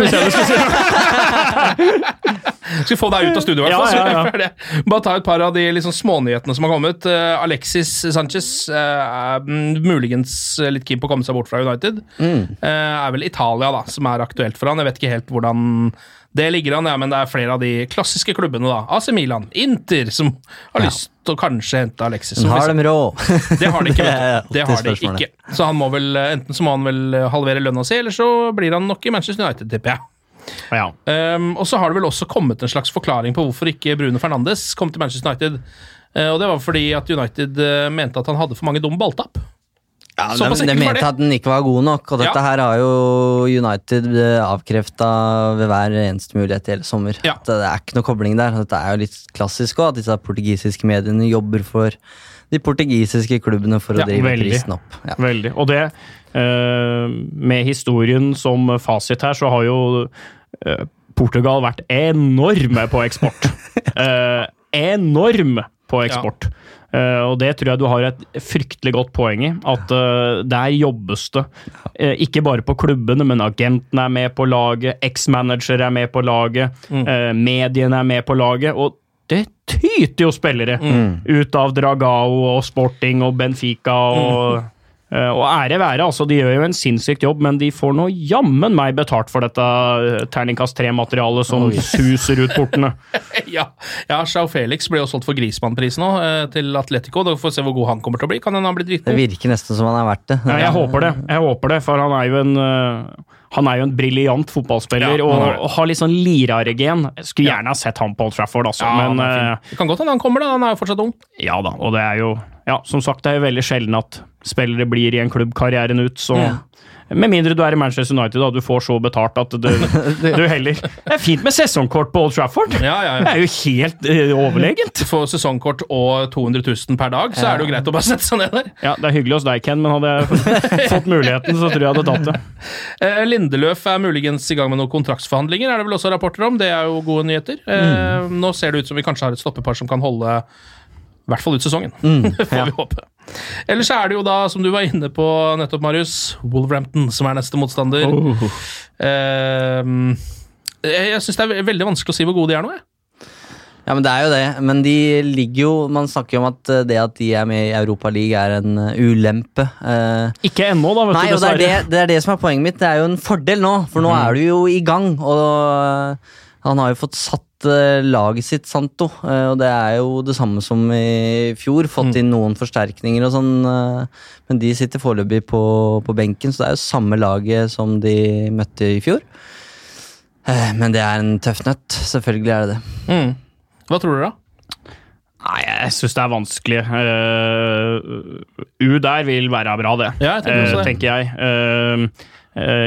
skal. Få deg ut av studio, i hvert fall. Ja, ja, ja. Bare ta et par av de liksom smånyhetene som har kommet. Uh, Alexis Sanchez uh, er muligens litt keen på å komme seg bort fra United. Mm. Uh, er vel Italia da, som er aktuelt for han. Jeg vet ikke helt hvordan det ligger an, ja, men det er flere av de klassiske klubbene. da. AC Milan, Inter, som har lyst til å kanskje hente Alexis. Men har de råd? [laughs] det har de ikke, [laughs] Det. Det har de ikke. Så han må vel, enten så må han vel halvere lønna si, eller så blir han nok i Manchester United, tipper jeg. Ja. Um, og så har det vel også kommet en slags forklaring på hvorfor ikke Bruno Fernandes kom til Manchester United. Uh, og det var fordi at United uh, mente at han hadde for mange dumme balltap. Ja, de, de mente at den ikke var god nok, og dette Ja. her har jo United avkrefta ved hver eneste mulighet i hele sommer. Ja. At det er ikke noe kobling der. Dette er jo litt klassisk òg, at disse portugisiske mediene jobber for de portugisiske klubbene for å Ja, drive veldig. prisen opp. Ja. Veldig. Og det, eh, med historien som fasit her, så har jo eh, Portugal vært enorme på eksport. [laughs] Eh, enorm på eksport. Eh, og det tror jeg du har et fryktelig godt poeng i. At uh, der jobbes det. Uh, ikke bare på klubbene, men agentene er med på laget, eks-manager er med på laget, eh, mediene er med på laget. og det tyter jo spillere ut av Dragao og Sporting og Benfica og eh, og ære være, altså, de gjør jo en sinnssykt jobb, men de får nå jammen meg betalt for dette eh, terningkast tre-materialet som suser ut portene. [laughs] ja, ja Sjau Felix ble jo solgt for grismannprisen nå, eh, til Atletico. Da får vi se hvor god han kommer til å bli. Kan hende han blir Det virker nesten som han er verdt det. Ja, jeg håper det, jeg håper det, for han er jo en eh, han er jo en briljant fotballspiller Ja, og, og har litt sånn liraregen. Skulle gjerne ha sett han på Old Trafford, altså, Ja, men eh, Det kan godt hende han kommer, da. Han er jo fortsatt ung. Ja da, og det er jo Ja, som sagt, det er jo veldig sjelden at spillere blir i en klubb karrieren ut, så Ja. Med mindre du er i Manchester United og du får så betalt at du, [laughs] du heller Det er fint med sesongkort på Old Trafford! Ja, ja, Det er jo helt eh, overlegent! For sesongkort og 200 000 per dag, så er det jo greit å bare [laughs] sette seg ned der. Ja, det er hyggelig hos deg, Ken, men hadde jeg [laughs] fått muligheten, så tror jeg jeg hadde tatt det. Eh, Lindeløf er muligens i gang med noen kontraktsforhandlinger, er det vel også rapporter om. Det er jo gode nyheter. Eh, Nå ser det ut som vi kanskje har et stoppepar som kan holde i hvert fall ut sesongen. [laughs] Det får vi håpe. Ellers er det jo da, som du var inne på nettopp, Marius, Wolverhampton som er neste motstander. Eh, jeg syns det er veldig vanskelig å si hvor gode de er nå. Jeg. Ja, men det er jo det. Men de ligger jo Man snakker jo om at eh, det at de er med i Europa League er en eh, ulempe. Eh, Ikke ennå, da, vet Nei, du, og det er det, det er det som er poenget mitt. Det er jo en fordel nå, for nå er du jo i gang. Og øh, han har jo fått satt laget sitt, Santo. øh, og det er jo det samme som i fjor. Fått inn noen forsterkninger og sånn. øh, men de sitter foreløpig på, på benken, så det er jo samme laget som de møtte i fjor. Eh, men det er en tøff nøtt. Selvfølgelig er det det. Hva tror dere, da? Nei, jeg syns det er vanskelig. Uh, U der vil være bra, det. Ja, jeg tenker også Eh, det. tenker jeg. Eh, eh,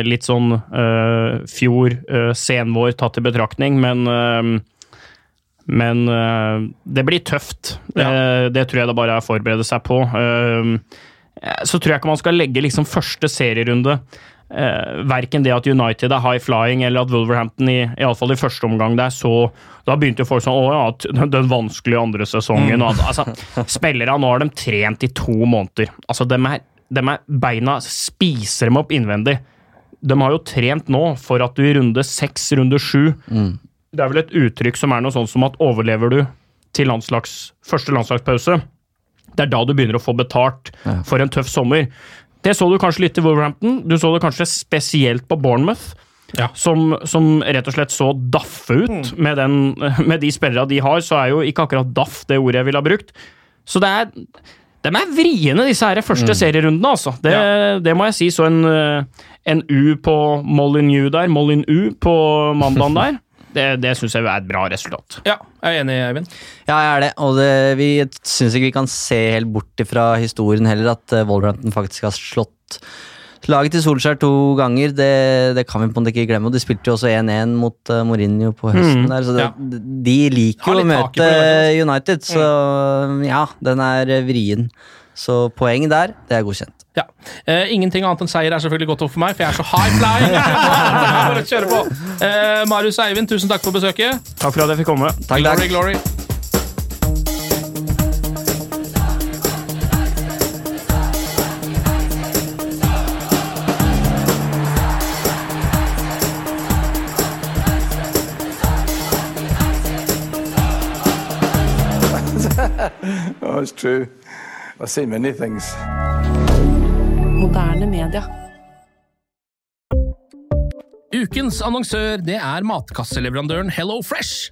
litt sånn eh, fjor, uh, senvår tatt i betraktning, men eh, men eh, det blir tøft. Eh, det tror jeg det bare er å forberede seg på. Eh, så tror jeg ikke man skal legge liksom første serierunde eh, Verken det at United er high flying, eller at Wolverhampton i, i, alle fall i første omgang der så Da begynte jo folk sånn Å ja, den vanskelige andre sesongen. Og, altså, [laughs] spillere nå har de trent i to måneder. Altså, de er, de er Beina spiser dem opp innvendig. De har jo trent nå for at du i runde seks, runde sju Det er vel et uttrykk som er noe sånn som at overlever du til landslags, første landslagspause, det er da du begynner å få betalt for en tøff sommer. Det så du kanskje litt i Wolverhampton. Du så det kanskje spesielt på Bournemouth. Ja. Som, som rett og slett så daffe ut med, den, [laughs] med de spillerne de har. Så er jo ikke akkurat daff det ordet jeg ville ha brukt. Så det er de er vriene, disse her første serierundene, altså. Det, det må jeg si. Så en, eh, en U på Molyneux der, Molyneux U på mandagen der, [laughs] det, det syns jeg er et bra resultat. Ja, jeg er enig, Eivind. Ja, jeg er det. Og det, vi syns ikke vi kan se helt bort fra historien heller, at eh, Wolverhampton faktisk har slått laget til Solskjær to ganger. Det, det kan vi på en måte ikke glemme. Og de spilte jo også 1-1 mot uh, Mourinho på høsten. Mm, der, så det, ja. de liker jo å møte United, så ja, den er eh, vrien. Så poeng der, det er godkjent. Ja. Eh, ingenting annet enn seier er selvfølgelig godt opp for meg, for jeg er så high flying. [laughs] Bare kjøre på. Eh, Marius og Eivind, tusen takk for besøket. Takk for at jeg fikk komme. Takk, glory, takk. glory. [laughs] Oh, it's true. I've seen many things. Moderne media. Ukens annonsør det er matkasseleverandøren Hello Fresh.